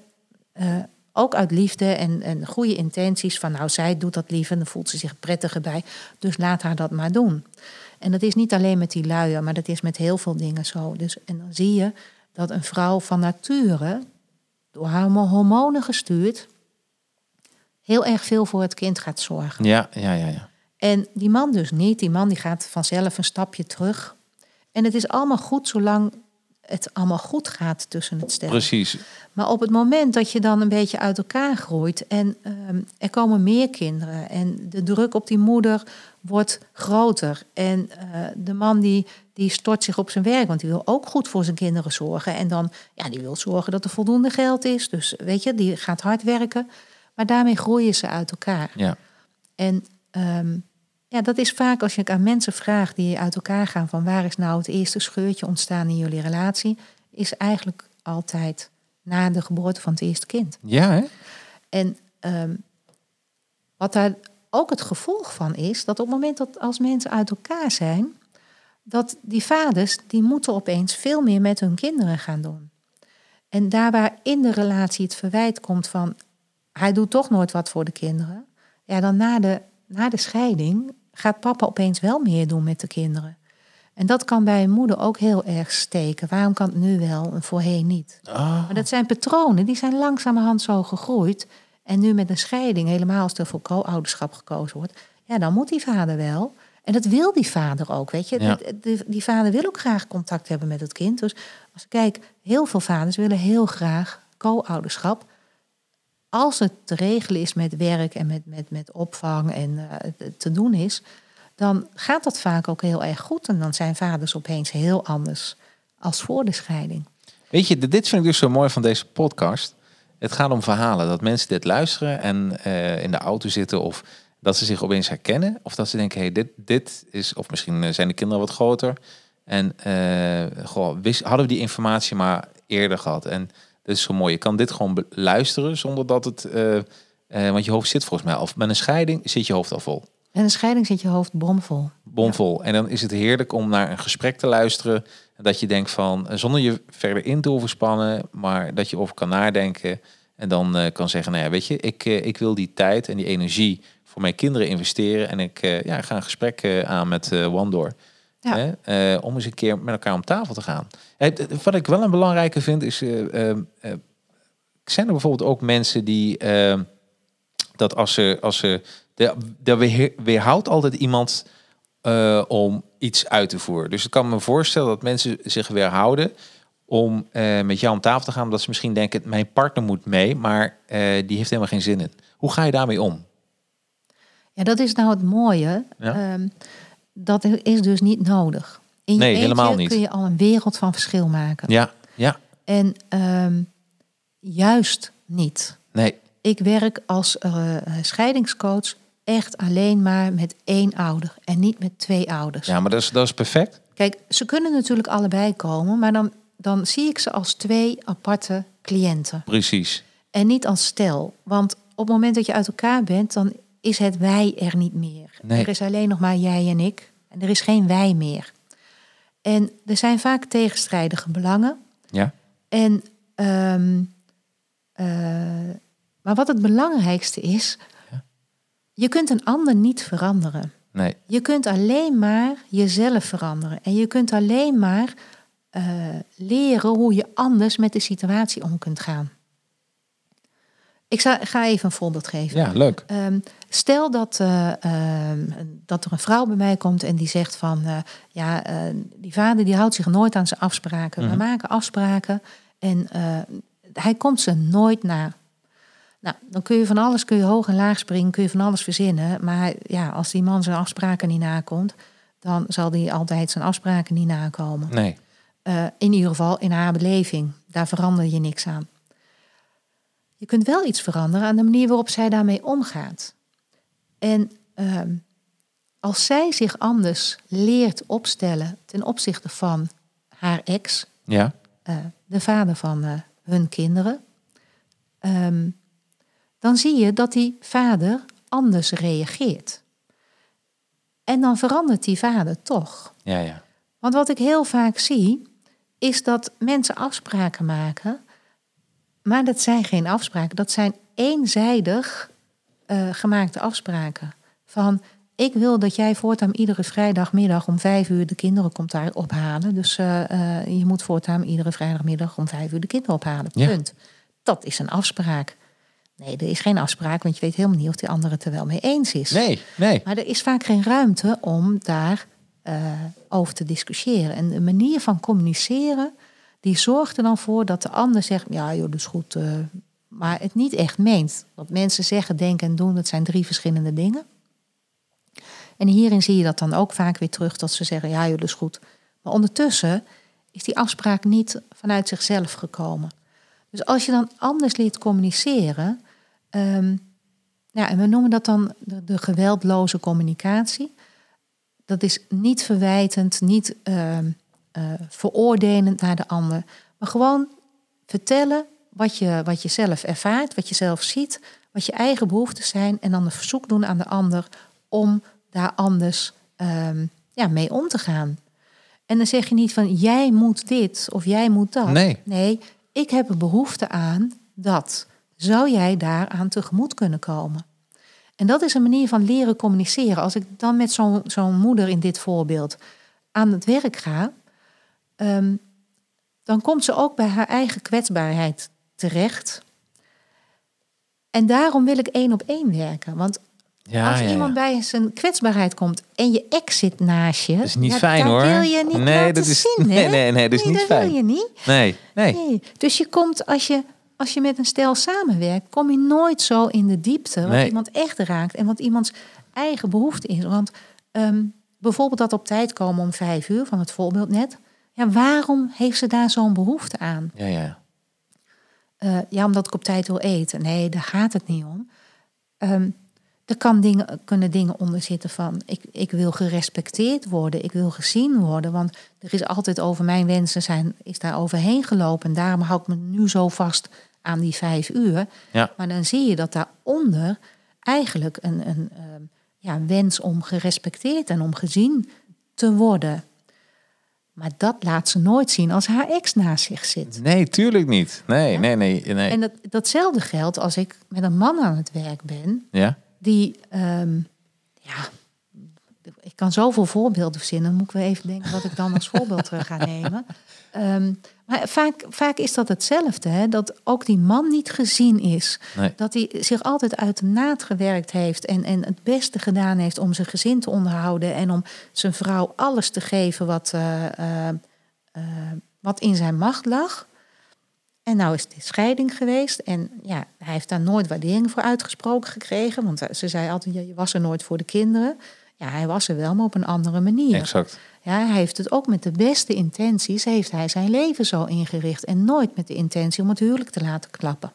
eh, ook uit liefde en, en goede intenties van nou, zij doet dat liever, dan voelt ze zich prettiger bij. Dus laat haar dat maar doen. En dat is niet alleen met die luier, maar dat is met heel veel dingen zo. Dus, en dan zie je dat een vrouw van nature door haar hormonen gestuurd, heel erg veel voor het kind gaat zorgen. Ja, ja, ja, ja. En die man dus niet. Die man die gaat vanzelf een stapje terug. En het is allemaal goed zolang het allemaal goed gaat tussen het stel. Precies. Maar op het moment dat je dan een beetje uit elkaar groeit en ehm, er komen meer kinderen en de druk op die moeder wordt groter en eh, de man die, die stort zich op zijn werk, want die wil ook goed voor zijn kinderen zorgen en dan ja, die wil zorgen dat er voldoende geld is. Dus weet je, die gaat hard werken, maar daarmee groeien ze uit elkaar. Ja. En ehm, ja, dat is vaak als je aan mensen vraagt die uit elkaar gaan van waar is nou het eerste scheurtje ontstaan in jullie relatie, is eigenlijk altijd na de geboorte van het eerste kind. Ja, hè? En ehm, wat daar ook het gevolg van is, dat op het moment dat als mensen uit elkaar zijn, dat die vaders, die moeten opeens veel meer met hun kinderen gaan doen. En daar waar in de relatie het verwijt komt van, hij doet toch nooit wat voor de kinderen, ja, dan na de, na de scheiding gaat papa opeens wel meer doen met de kinderen. En dat kan bij een moeder ook heel erg steken. Waarom kan het nu wel en voorheen niet? Oh. Maar dat zijn patronen, die zijn langzamerhand zo gegroeid. En nu met een scheiding, helemaal als er voor co-ouderschap gekozen wordt, ja, dan moet die vader wel. En dat wil die vader ook, weet je. Ja. Die, die- die vader wil ook graag contact hebben met het kind. Dus als ik kijk, heel veel vaders willen heel graag co-ouderschap. Als het te regelen is met werk en met, met, met opvang en eh, te doen is, dan gaat dat vaak ook heel erg goed. En dan zijn vaders opeens heel anders als voor de scheiding. Weet je, dit vind ik dus zo mooi van deze podcast. Het gaat om verhalen. Dat mensen dit luisteren en eh, in de auto zitten of dat ze zich opeens herkennen. Of dat ze denken, hey, dit, dit is... Of misschien eh, zijn de kinderen wat groter. En eh, goh, wist, hadden we die informatie maar eerder gehad. En dat is zo mooi. Je kan dit gewoon luisteren zonder dat het... eh, eh, want je hoofd zit volgens mij... Of met een scheiding zit je hoofd al vol. En een scheiding zit je hoofd bomvol. bomvol. En dan is het heerlijk om naar een gesprek te luisteren. En dat je denkt van, eh, zonder je verder in te hoeven spannen, maar dat je over kan nadenken. En dan kan zeggen, nou ja, weet je, ik, ik wil die tijd en die energie voor mijn kinderen investeren. En ik ja, ga een gesprek aan met Wandor. Ja. Hè, eh, om eens een keer met elkaar om tafel te gaan. Eh, wat ik wel een belangrijke vind is, eh, eh, eh, zijn er bijvoorbeeld ook mensen die eh, dat als ze, als ze, weerh- weerhoudt altijd iemand om iets uit te voeren. Dus ik kan me voorstellen dat mensen zich weerhouden om met jou om tafel te gaan, omdat ze misschien denken, mijn partner moet mee, maar die heeft helemaal geen zin in. Hoe ga je daarmee om? Ja, dat is nou het mooie. Ja. Ehm, dat is dus niet nodig. In je Nee, helemaal niet. kun je al een wereld van verschil maken. Ja, ja, En ehm, juist niet. nee, Ik werk als eh, scheidingscoach echt alleen maar met één ouder en niet met twee ouders. ja, maar dat is, dat is perfect. Kijk, ze kunnen natuurlijk allebei komen, maar dan, dan zie ik ze als twee aparte cliënten. Precies. En niet als stel. Want op het moment dat je uit elkaar bent, dan is het wij er niet meer. Nee. Er is alleen nog maar jij en ik. En er is geen wij meer. En er zijn vaak tegenstrijdige belangen. Ja, En, ehm, eh, maar wat het belangrijkste is, Ja. je kunt een ander niet veranderen. nee, Je kunt alleen maar jezelf veranderen. En je kunt alleen maar eh, leren hoe je anders met de situatie om kunt gaan. Ik za- ga even een voorbeeld geven. ja, leuk. Ehm, stel dat, eh, ehm, dat er een vrouw bij mij komt en die zegt van... eh, ja, eh, die vader die houdt zich nooit aan zijn afspraken. We Mhm. maken afspraken en hij komt ze nooit na. Nou, dan kun je van alles, kun je hoog en laag springen, kun je van alles verzinnen. Maar ja, als die man zijn afspraken niet nakomt... dan zal die altijd zijn afspraken niet nakomen. Nee, in ieder geval in haar beleving. Daar verander je niks aan. Je kunt wel iets veranderen aan de manier waarop zij daarmee omgaat. En ehm, als zij zich anders leert opstellen ten opzichte van haar ex, ja, eh, de vader van eh, hun kinderen, ehm, dan zie je dat die vader anders reageert. En dan verandert die vader toch. ja, ja. Want wat ik heel vaak zie, is dat mensen afspraken maken, maar dat zijn geen afspraken. Dat zijn eenzijdig eh, gemaakte afspraken. Van, ik wil dat jij voortaan iedere vrijdagmiddag om vijf uur de kinderen komt daar ophalen. Dus eh, eh, je moet voortaan iedere vrijdagmiddag om vijf uur de kinderen ophalen. Ja. Punt. dat is een afspraak. Nee, er is geen afspraak, want je weet helemaal niet of die andere het er wel mee eens is. Nee, nee. Maar er is vaak geen ruimte om daar over te discussiëren. En de manier van communiceren, die zorgt er dan voor dat de ander zegt, ja joh, dat is goed, eh, maar het niet echt meent. Want mensen zeggen, denken en doen, dat zijn drie verschillende dingen. En hierin zie je dat dan ook vaak weer terug, dat ze zeggen, ja joh, dat is goed. Maar ondertussen is die afspraak niet vanuit zichzelf gekomen. Dus als je dan anders leert communiceren, ehm, ja, en we noemen dat dan de, de geweldloze communicatie. Dat is niet verwijtend, niet ehm, eh, veroordelend naar de ander, maar gewoon vertellen wat je, wat je zelf ervaart, wat je zelf ziet, wat je eigen behoeften zijn en dan een verzoek doen aan de ander om daar anders ehm, ja, mee om te gaan. En dan zeg je niet van jij moet dit of jij moet dat. Nee. Nee, ik heb een behoefte aan dat. Zou jij daaraan tegemoet kunnen komen? En dat is een manier van leren communiceren. Als ik dan met zo'n zo'n moeder in dit voorbeeld aan het werk ga, ehm, dan komt ze ook bij haar eigen kwetsbaarheid terecht. En daarom wil ik één op één werken. Want Ja, als ja, ja. iemand bij zijn kwetsbaarheid komt en je ex zit naast je, Dat is niet ja, fijn dat hoor. wil je niet nee, laten dat is, zien. nee, nee, nee, dat is niet dat fijn. wil je niet. Nee, nee. Nee. Dus je komt als je, als je met een stel samenwerkt, kom je nooit zo in de diepte wat Nee. iemand echt raakt en wat iemands eigen behoefte is. Want ehm, bijvoorbeeld dat op tijd komen om vijf uur van het voorbeeld net. Ja, waarom heeft ze daar zo'n behoefte aan? Ja, ja. Eh, ja, omdat ik op tijd wil eten. Nee, daar gaat het niet om. Ehm, er kan dingen, kunnen dingen onder zitten van... Ik, ik wil gerespecteerd worden, ik wil gezien worden. Want er is altijd over mijn wensen zijn, is daar overheen gelopen. En daarom hou ik me nu zo vast aan die vijf uur. Ja. Maar dan zie je dat daaronder eigenlijk een, een ehm, ja, wens om gerespecteerd en om gezien te worden. Maar dat laat ze nooit zien als haar ex naast zich zit. Nee, tuurlijk niet. Nee, Ja. nee, nee, nee. En dat, datzelfde geldt als ik met een man aan het werk ben, Ja? die, ehm, ja, ik kan zoveel voorbeelden verzinnen. Dan moet ik weer even denken wat ik dan als voorbeeld eh, ga nemen. Ehm, maar vaak, vaak is dat hetzelfde, hè? dat ook die man niet gezien is. Nee. Dat hij zich altijd uit de naad gewerkt heeft en, en het beste gedaan heeft om zijn gezin te onderhouden en om zijn vrouw alles te geven wat, eh, eh, wat in zijn macht lag. En nou is dit scheiding geweest. En ja, hij heeft daar nooit waardering voor uitgesproken gekregen. Want ze zei altijd, je was er nooit voor de kinderen. Ja, hij was er wel, maar op een andere manier. Exact. Ja, hij heeft het ook met de beste intenties, heeft hij zijn leven zo ingericht. En nooit met de intentie om het huwelijk te laten klappen.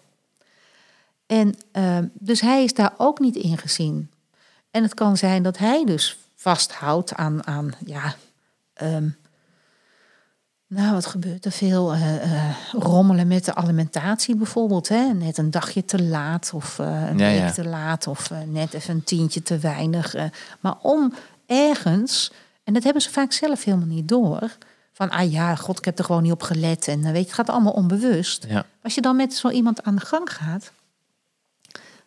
En ehm, dus hij is daar ook niet in gezien. En het kan zijn dat hij dus vasthoudt aan, aan ja, ehm, nou, wat gebeurt er veel? Eh, eh, rommelen met de alimentatie bijvoorbeeld. Hè? Net een dagje te laat of eh, een Ja, week ja. te laat of net even een tientje te weinig. maar om ergens, en dat hebben ze vaak zelf helemaal niet door... van ah ja, god, ik heb er gewoon niet op gelet. En weet je, het gaat allemaal onbewust. Ja. Als je dan met zo iemand aan de gang gaat...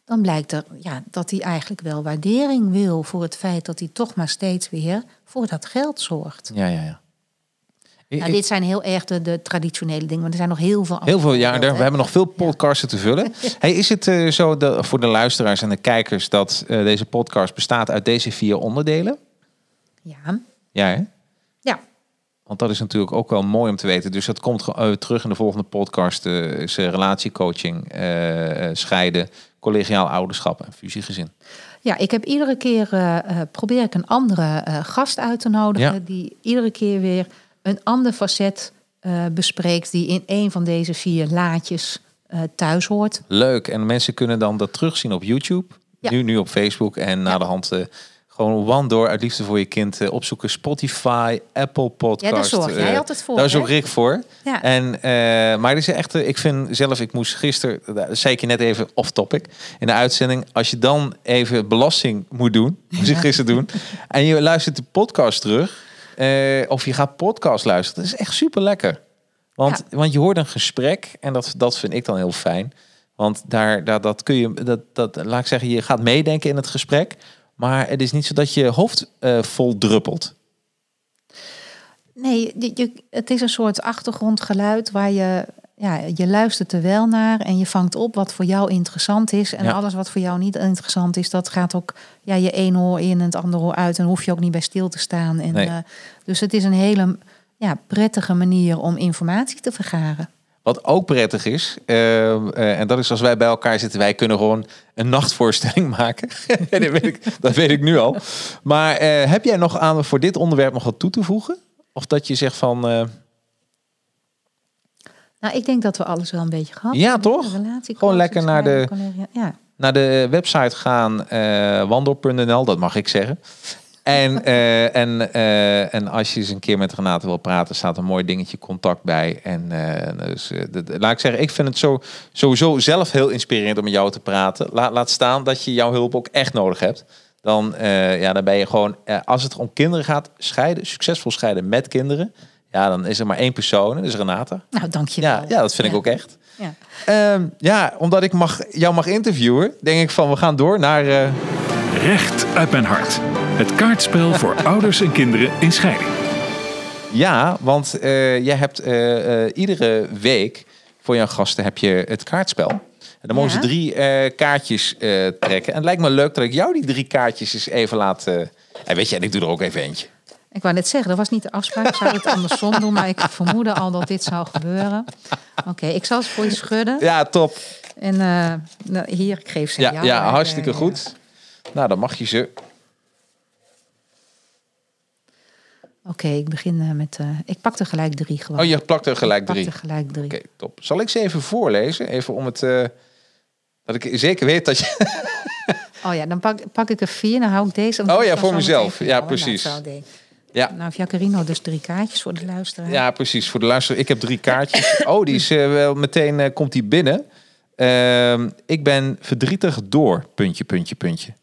dan blijkt er ja, dat hij eigenlijk wel waardering wil... voor het feit dat hij toch maar steeds weer voor dat geld zorgt. Ja, ja, ja. Nou, dit zijn heel erg de, de traditionele dingen, maar er zijn nog heel veel Heel veel, ja, er- we hebben nog veel podcasten te vullen. Hey, is het eh, zo de, voor de luisteraars en de kijkers dat eh, deze podcast bestaat uit deze vier onderdelen? Ja, Ja, hè? ja. Want dat is natuurlijk ook wel mooi om te weten. Dus dat komt eh, terug in de volgende podcast. is relatiecoaching, scheiden, collegiaal ouderschap en fusiegezin. ja, ik heb iedere keer probeer ik een andere gast uit te nodigen Ja. die iedere keer weer een ander facet eh, bespreekt die in een van deze vier laadjes eh, thuis hoort. Leuk. En mensen kunnen dan dat terugzien op YouTube. Ja. Nu, nu op Facebook. En na Ja. de hand eh, gewoon One Door uit Liefde voor je kind opzoeken. Spotify, Apple Podcast. Ja, daar zorg jij altijd voor. Daar ook Rick voor. Ja. En, maar het is echt, ik vind zelf, ik moest gisteren, dat zei ik je net even off topic in de uitzending. Als je dan even belasting moet doen, moest ik gisteren doen. En je luistert de podcast terug, eh, of je gaat podcast luisteren, dat is echt super lekker. Want, want je hoort een gesprek en dat, dat vind ik dan heel fijn. Want daar, daar dat kun je, dat, dat, laat ik zeggen, je gaat meedenken in het gesprek. Maar het is niet zo dat je hoofd eh, vol druppelt. Nee, je, je- het is een soort achtergrondgeluid waar je ja, je luistert er wel naar en je vangt op wat voor jou interessant is. En Ja. alles wat voor jou niet interessant is, dat gaat ook ja, je een oor in en het andere oor uit. En hoef je ook niet bij stil te staan. En, Nee. eh, dus het is een hele ja, prettige manier om informatie te vergaren. Wat ook prettig is, eh, eh, en dat is als wij bij elkaar zitten, wij kunnen gewoon een nachtvoorstelling maken. dat, weet ik, dat weet ik nu al. Maar eh, heb jij nog aan voor dit onderwerp nog wat toe te voegen? Of dat je zegt van, Nou, ik denk dat we alles wel een beetje gehad Ja, hebben. toch? Relatie, Gewoon lekker naar de- Ja. naar de website gaan, eh wandel.nl, dat mag ik zeggen. En, eh, en, eh, en als je eens een keer met Renate wil praten, staat een mooi dingetje contact bij. En eh, dus, eh, dat- laat ik zeggen, ik vind het zo, sowieso zelf heel inspirerend om met jou te praten. Laat, laat staan dat je jouw hulp ook echt nodig hebt. Dan, eh, ja, dan ben je gewoon, eh, als het om kinderen gaat, scheiden, succesvol scheiden met kinderen. Ja, dan is er maar één persoon, en dat is Renate. Nou, dankjewel. Ja, ja, dat vind ik ook echt. Ja. Ehm, ja, omdat ik mag, jou mag interviewen, denk ik van we gaan door naar. eh, Recht uit mijn hart. Het kaartspel voor ouders en kinderen in scheiding. ja, want eh, jij hebt eh, eh, iedere week voor jouw gasten heb je het kaartspel. En dan mogen ze drie eh, kaartjes eh, trekken. En het lijkt me leuk dat ik jou die drie kaartjes eens even laat. eh, en weet je, en ik doe er ook even eentje. Ik wou net zeggen, dat was niet de afspraak. Ik zou het andersom doen, maar ik vermoedde al dat dit zou gebeuren. Oké, ik zal ze voor je schudden. Ja, top. En eh, nou, hier, ik geef ze Ja, jou. ja hartstikke eh, goed. Nou, dan mag je ze. Oké, ik begin eh, met... eh, ik pak er gelijk drie gewoon. Oh, je plakt er gelijk ik pak drie. er gelijk drie. Oké, top. Zal ik ze even voorlezen? Even om het. dat ik zeker weet dat je. Oh ja, dan pak, pak ik er vier. Dan hou ik deze. Oh ja, voor mezelf. Ja, precies. Nou, ik. Ja. Nou, Jacarino dus drie kaartjes voor de luisteraar. Ja, precies. Voor de luisteraar. Ik heb drie kaartjes. Oh, die is eh, wel meteen eh, komt die binnen. Ehm, ik ben verdrietig door. Puntje, puntje, puntje.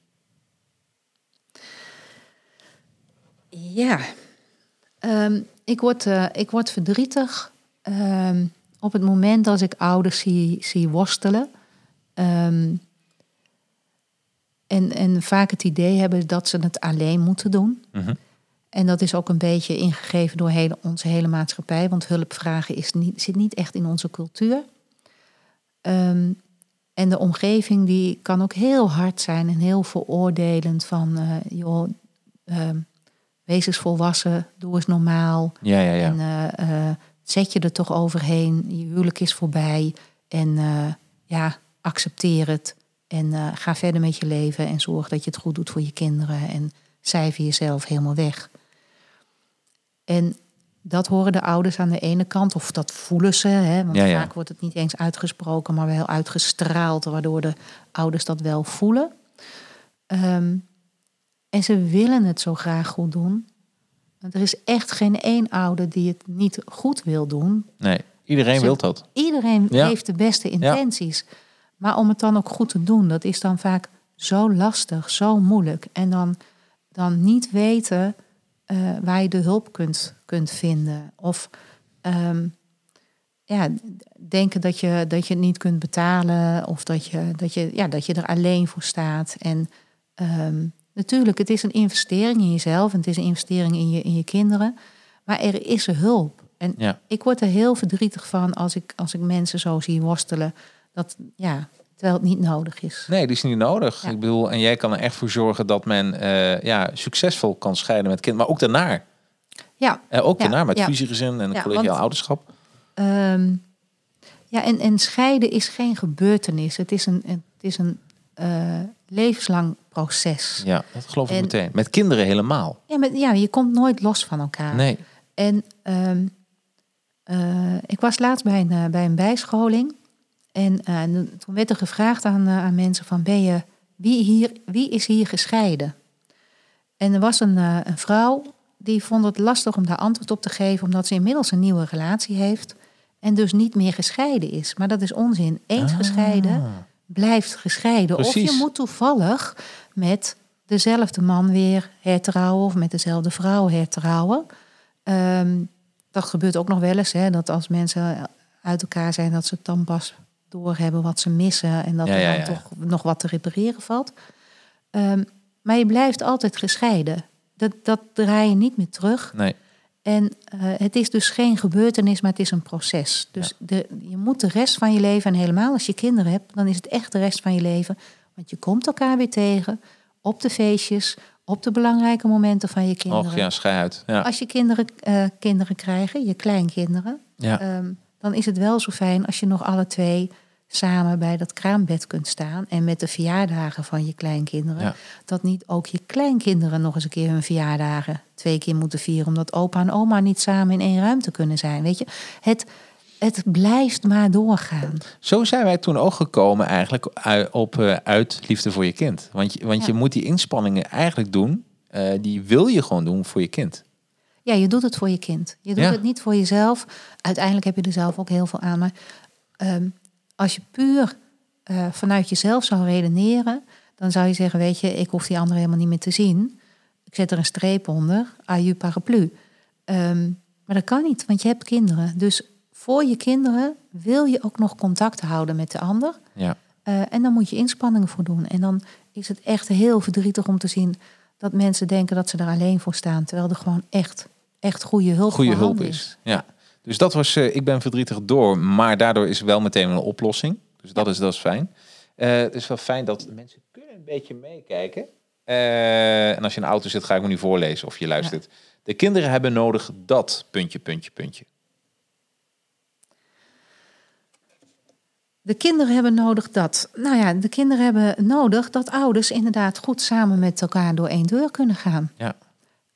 Ja. Ehm, ik, word, eh, ik word verdrietig ehm, op het moment dat ik ouders zie, zie worstelen. Ehm, en, en vaak het idee hebben dat ze het alleen moeten doen. Mhm. En dat is ook een beetje ingegeven door hele, onze hele maatschappij. Want hulpvragen is niet, zit niet echt in onze cultuur. Ehm, en de omgeving die kan ook heel hard zijn en heel veroordelend. Van, eh, joh, ehm, wees eens volwassen, doe eens normaal. Ja, ja, ja. En eh, eh, zet je er toch overheen. Je huwelijk is voorbij. En ja, accepteer het. En ga verder met je leven. En zorg dat je het goed doet voor je kinderen. En cijfer jezelf helemaal weg. En dat horen de ouders aan de ene kant. Of dat voelen ze. Hè, want Ja, ja. vaak wordt het niet eens uitgesproken. Maar wel uitgestraald. Waardoor de ouders dat wel voelen. Ehm, en ze willen het zo graag goed doen. Want er is echt geen één ouder die het niet goed wil doen. Nee, iedereen Ze- wil dat. Iedereen Ja. heeft de beste intenties. Maar om het dan ook goed te doen, dat is dan vaak zo lastig, zo moeilijk. En dan, dan niet weten eh, waar je de hulp kunt, kunt vinden. Of ehm, ja, denken dat je, dat je het niet kunt betalen. Of dat je, dat je, ja, dat je er alleen voor staat. En ehm, natuurlijk, het is een investering in jezelf. En het is een investering in je, in je kinderen. Maar er is er hulp. En Ja. ik word er heel verdrietig van als ik, als ik mensen zo zie worstelen. Dat, ja, terwijl het niet nodig is. Nee, die is niet nodig. Ja. Ik bedoel, en jij kan er echt voor zorgen dat men eh, ja, succesvol kan scheiden met kind, maar ook daarna. Ja, Eh, ook Ja, daarna met ja. fusiegezin en Ja, collegiaal want- ouderschap. Ehm, ja en, en scheiden is geen gebeurtenis. Het is een, het is een eh, levenslang proces. Ja, dat geloof ik En- meteen. Met kinderen helemaal. Ja, maar, ja, je komt nooit los van elkaar. Nee. En ehm, eh, ik was laatst bij een, bij een bijscholing. En eh, toen werd er gevraagd aan, eh, aan mensen van... Ben je, wie, hier, wie is hier gescheiden? En er was een, eh, een vrouw die vond het lastig om daar antwoord op te geven... omdat ze inmiddels een nieuwe relatie heeft... en dus niet meer gescheiden is. Maar dat is onzin. Eens gescheiden blijft gescheiden. Of Ah. Je moet toevallig met dezelfde man weer hertrouwen... of met dezelfde vrouw hertrouwen... Ehm, dat gebeurt ook nog wel eens, hè, dat als mensen uit elkaar zijn, dat ze het dan pas doorhebben wat ze missen en dat Ja, er dan toch nog wat te repareren valt. Ehm, maar je blijft altijd gescheiden. Dat, dat draai je niet meer terug. Nee. En eh, het is dus geen gebeurtenis, maar het is een proces. Dus de, je moet de rest van je leven, en helemaal als je kinderen hebt, dan is het echt de rest van je leven. Want je komt elkaar weer tegen op de feestjes, op de belangrijke momenten van je kinderen. Och ja. Ja. Als je kinderen, eh, kinderen krijgen, je kleinkinderen, Ja. ehm, dan is het wel zo fijn als je nog alle twee samen bij dat kraambed kunt staan. En met de verjaardagen van je kleinkinderen. Ja. Dat niet ook je kleinkinderen nog eens een keer hun verjaardagen twee keer moeten vieren. Omdat opa en oma niet samen in één ruimte kunnen zijn. Weet je, het, het blijft maar doorgaan. Zo zijn wij toen ook gekomen eigenlijk uit, op eh, uit liefde voor je kind. Want, je, want je moet die inspanningen eigenlijk doen. eh, die wil je gewoon doen voor je kind. Ja, je doet het voor je kind. Je doet Ja. het niet voor jezelf. Uiteindelijk heb je er zelf ook heel veel aan. Maar ehm, als je puur eh, vanuit jezelf zou redeneren, dan zou je zeggen: Weet je, ik hoef die andere helemaal niet meer te zien. Ik zet er een streep onder, aju paraplu. Ehm, maar dat kan niet, want je hebt kinderen. Dus voor je kinderen wil je ook nog contact houden met de ander. Ja. Eh, en dan moet je inspanningen voor doen. En dan is het echt heel verdrietig om te zien dat mensen denken dat ze er alleen voor staan. Terwijl er gewoon echt, echt goede hulp Goede hulp voorhanden is. Ja. Dus dat was, eh, ik ben verdrietig door, maar daardoor is wel meteen een oplossing. Dus dat is, dat is fijn. Eh, het is wel fijn dat mensen kunnen een beetje meekijken. Eh, en als je in de auto zit, ga ik me nu voorlezen of je luistert. De kinderen hebben nodig dat, puntje, puntje, puntje. De kinderen hebben nodig dat. Nou ja, de kinderen hebben nodig dat ouders inderdaad goed samen met elkaar door één deur kunnen gaan. Ja.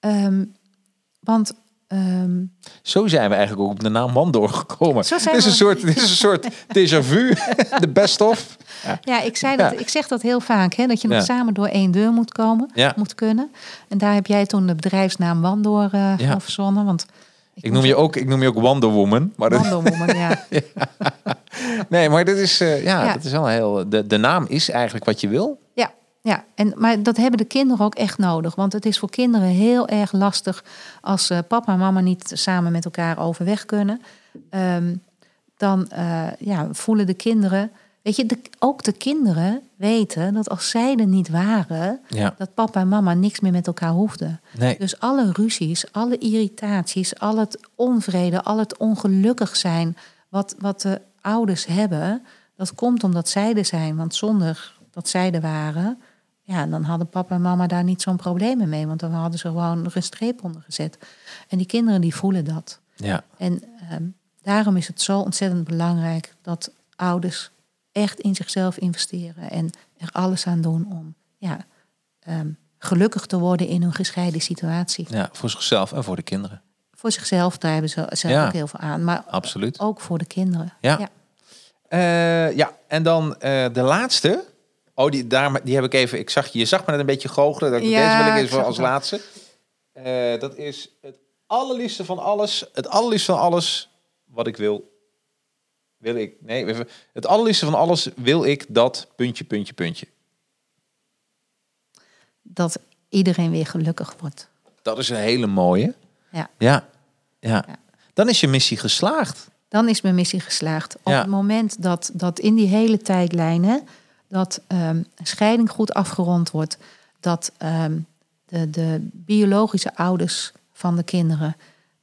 Ehm, want ehm, Zo zijn we eigenlijk ook op de naam man doorgekomen. Zo zijn Dit is een soort, dit is een soort déjà vu, de best of. ja, ik, zei dat, Ja. ik zeg dat heel vaak, hè, dat je nog Ja. samen door één deur moet komen, moet kunnen. En daar heb jij toen de bedrijfsnaam Wandoor eh Ja. van verzonnen. Want Ik noem je ook, ik noem je ook Wonder Woman. Maar dat, Wandelwoman, ja. nee, maar dit is, eh, ja, Ja. dat is wel heel. De, de naam is eigenlijk wat je wil. Ja, ja. En, maar dat hebben de kinderen ook echt nodig. Want het is voor kinderen heel erg lastig als eh, papa en mama niet samen met elkaar overweg kunnen. Ehm, dan eh, ja, voelen de kinderen. Weet je, de, ook de kinderen weten dat als zij er niet waren, Ja. dat papa en mama niks meer met elkaar hoefden. Nee. Dus alle ruzies, alle irritaties, al het onvrede, al het ongelukkig zijn wat, wat de ouders hebben, dat komt omdat zij er zijn. Want zonder dat zij er waren, ja, dan hadden papa en mama daar niet zo'n probleem mee. Want dan hadden ze gewoon er een streep onder gezet. En die kinderen die voelen dat. Ja. En ehm, daarom is het zo ontzettend belangrijk dat ouders echt in zichzelf investeren en er alles aan doen om ja, ehm, gelukkig te worden in hun gescheiden situatie. ja, voor zichzelf en voor de kinderen. Voor zichzelf, daar hebben ze zelf Ja. ook heel veel aan, maar Absoluut. ook voor de kinderen. Ja. Ja. Eh, ja, en dan eh, de laatste. Oh, die, daar, die heb ik even. Ik zag, je zag me net een beetje goochelen. Dat ik, Ja, deze wil ik even als laatste. Eh, dat is het allerliefste van alles. Het allerliefste van alles wat ik wil. Wil ik. Nee, even. Het allerliefste van alles wil ik dat. Puntje, puntje, puntje. Dat iedereen weer gelukkig wordt. Dat is een hele mooie. Ja. Ja. Ja. Ja. Dan is je missie geslaagd. Dan is mijn missie geslaagd. Op Ja. het moment dat, dat in die hele tijdlijn, hè, dat ehm, een scheiding goed afgerond wordt, dat ehm, de, de biologische ouders van de kinderen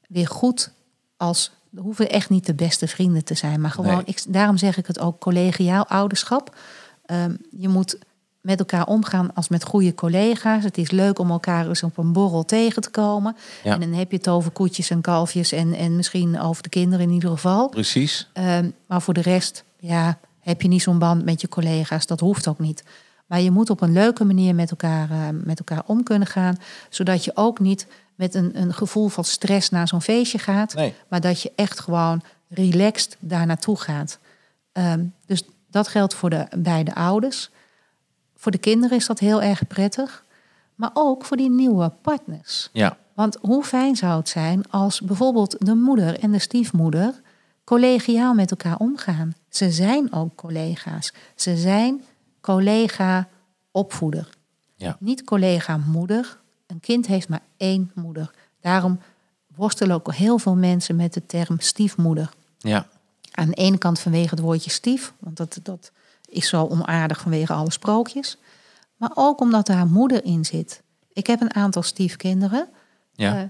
weer goed als, hoeven echt niet de beste vrienden te zijn, maar gewoon, Nee. ik, daarom zeg ik het ook collegiaal ouderschap. Ehm, je moet met elkaar omgaan als met goede collega's. Het is leuk om elkaar eens op een borrel tegen te komen. Ja. En dan heb je het over koetjes en kalfjes en, en misschien over de kinderen in ieder geval. Precies. Maar voor de rest, ja, heb je niet zo'n band met je collega's. Dat hoeft ook niet. Maar je moet op een leuke manier met elkaar, eh, met elkaar om kunnen gaan. Zodat je ook niet met een, een gevoel van stress naar zo'n feestje gaat. Nee. Maar dat je echt gewoon relaxed daar naartoe gaat. Ehm, dus dat geldt voor de beide ouders. Voor de kinderen is dat heel erg prettig. Maar ook voor die nieuwe partners. Ja. Want hoe fijn zou het zijn als bijvoorbeeld de moeder en de stiefmoeder collegiaal met elkaar omgaan. Ze zijn ook collega's. Ze zijn collega-opvoeder. Ja. Niet collega-moeder. Een kind heeft maar één moeder. Daarom worstelen ook heel veel mensen met de term stiefmoeder. Ja. Aan de ene kant vanwege het woordje stief, want dat, dat is zo onaardig vanwege alle sprookjes. Maar ook omdat daar moeder in zit. Ik heb een aantal stiefkinderen. Ja. Eh,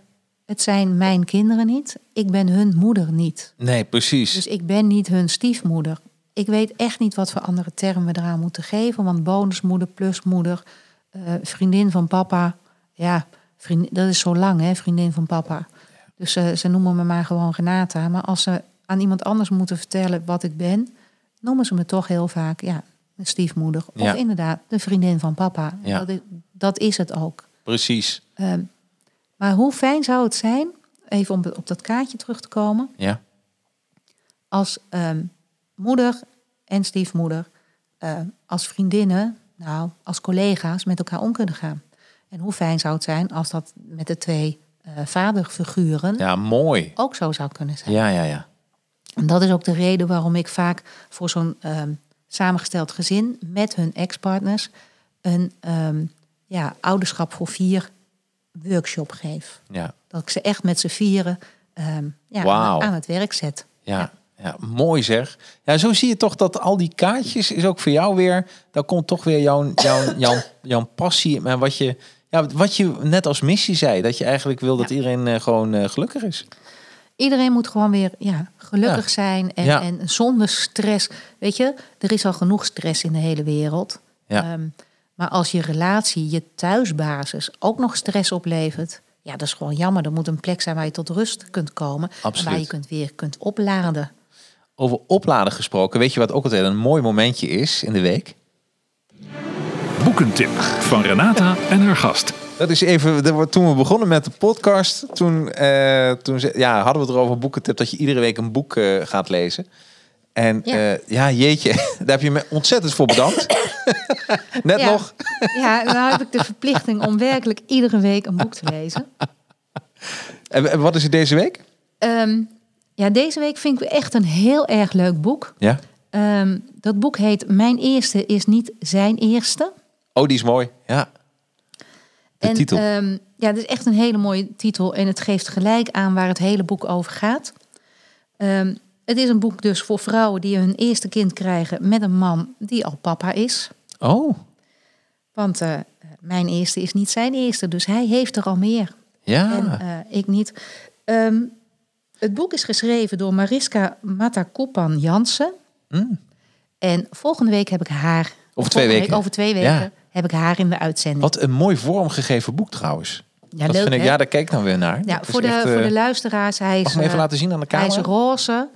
het zijn mijn kinderen niet. Ik ben hun moeder niet. Nee, precies. Dus ik ben niet hun stiefmoeder. Ik weet echt niet wat voor andere termen we eraan moeten geven. Want bonusmoeder, plusmoeder, eh, vriendin van papa. Ja, vriendin, dat is zo lang, hè, vriendin van papa. Dus eh, ze noemen me maar gewoon Renata. Maar als ze aan iemand anders moeten vertellen wat ik ben, noemen ze me toch heel vaak, ja, een stiefmoeder. Ja. Of inderdaad, de vriendin van papa. Ja. Dat, is, dat is het ook. Precies. Ehm, maar hoe fijn zou het zijn, even om op dat kaartje terug te komen, Ja. als ehm, moeder en stiefmoeder ehm, als vriendinnen, nou, als collega's met elkaar om kunnen gaan. En hoe fijn zou het zijn als dat met de twee eh, vaderfiguren Ja, mooi. ook zo zou kunnen zijn. Ja, ja, ja. En dat is ook de reden waarom ik vaak voor zo'n ehm, samengesteld gezin met hun ex-partners een ja, ouderschap voor vier workshop geef. Ja. Dat ik ze echt met z'n vieren ehm, ja, aan, het werk zet. Ja, ja, mooi zeg. Ja, zo zie je toch dat al die kaartjes is ook voor jou weer. Daar komt toch weer jouw, jouw, jouw, jouw passie. Maar wat je, ja, wat je net als missie zei. Dat je eigenlijk wil dat Ja. iedereen eh, gewoon eh, gelukkig is. Iedereen moet gewoon weer ja, gelukkig Ja. zijn en, Ja. en zonder stress. Weet je, er is al genoeg stress in de hele wereld. Ja. Ehm, maar als je relatie, je thuisbasis ook nog stress oplevert, ja, dat is gewoon jammer. Er moet een plek zijn waar je tot rust kunt komen. En waar Absoluut. je kunt weer kunt opladen. Over opladen gesproken. Weet je wat ook altijd een mooi momentje is in de week? Boekentip van Renata en haar gast. Dat is even, dat wordt- toen we begonnen met de podcast, toen, eh, toen ze- ja, hadden we het erover boekentip dat je iedere week een boek eh, gaat lezen. En Ja. ja. ja, jeetje, daar heb je me ontzettend voor bedankt. Net Ja. nog. Ja, nou heb ik de verplichting om werkelijk iedere week een boek te lezen. En, wat is het deze week? Ehm, ja, deze week vind ik echt een heel erg leuk boek. Ja. Ehm, dat boek heet Mijn eerste is niet zijn eerste. Oh, die is mooi. Ja. De en, titel. ehm, ja, het is echt een hele mooie titel en het geeft gelijk aan waar het hele boek over gaat. Ehm, het is een boek dus voor vrouwen die hun eerste kind krijgen met een man die al papa is. oh, Want eh, mijn eerste is niet zijn eerste, dus hij heeft er al meer. ja. En eh, ik niet. Ehm, het boek is geschreven door Mariska Matakopan Jansen. Mm. En volgende week heb ik haar. Over twee weken. Week, over twee weken Ja. heb ik haar in de uitzending. Wat een mooi vormgegeven boek trouwens. Ja, dat leuk, vind ik, hè? ja, daar kijk dan weer naar. Ja, voor de, echt, voor eh, de luisteraars, hij is, Mag ik hem even laten zien aan de hij is camera? roze.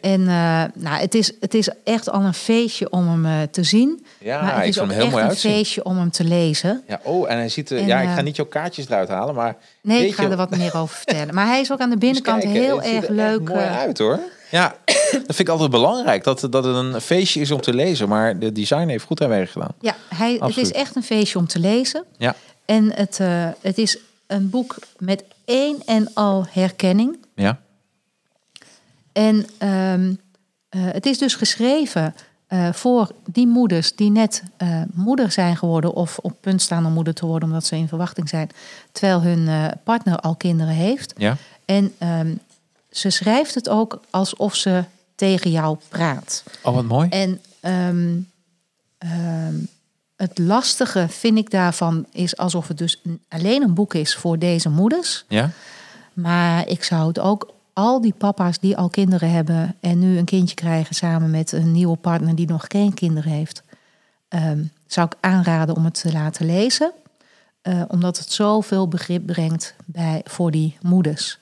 En eh, nou, het, is, het is echt al een feestje om hem eh, te zien. Ja, maar het ik is ook hem heel echt mooi een uitzien. feestje om hem te lezen. Ja, oh, en hij ziet er... En, ja, ik ga eh, niet jouw kaartjes eruit halen, maar... Nee, ik ga er wat meer over vertellen. Maar hij is ook aan de binnenkant kijken, heel het ziet erg er leuk. mooi uit hoor. Ja, dat vind ik altijd belangrijk. Dat, dat het een feestje is om te lezen. Maar de design heeft goed haar werk gedaan. Ja, hij, het is echt een feestje om te lezen. Ja, En het, eh, het is een boek met één en al herkenning. ja. En ehm, eh, het is dus geschreven eh, voor die moeders die net eh, moeder zijn geworden of op punt staan om moeder te worden omdat ze in verwachting zijn, terwijl hun partner al kinderen heeft. ja. En ehm, ze schrijft het ook alsof ze tegen jou praat. Oh, wat mooi. En ehm, het lastige vind ik daarvan is alsof het dus een- alleen een boek is voor deze moeders. Ja, Maar ik zou het ook al die papa's die al kinderen hebben en nu een kindje krijgen samen met een nieuwe partner die nog geen kinderen heeft, ehm, zou ik aanraden om het te laten lezen. Eh, omdat het zoveel begrip brengt bij, voor die moeders.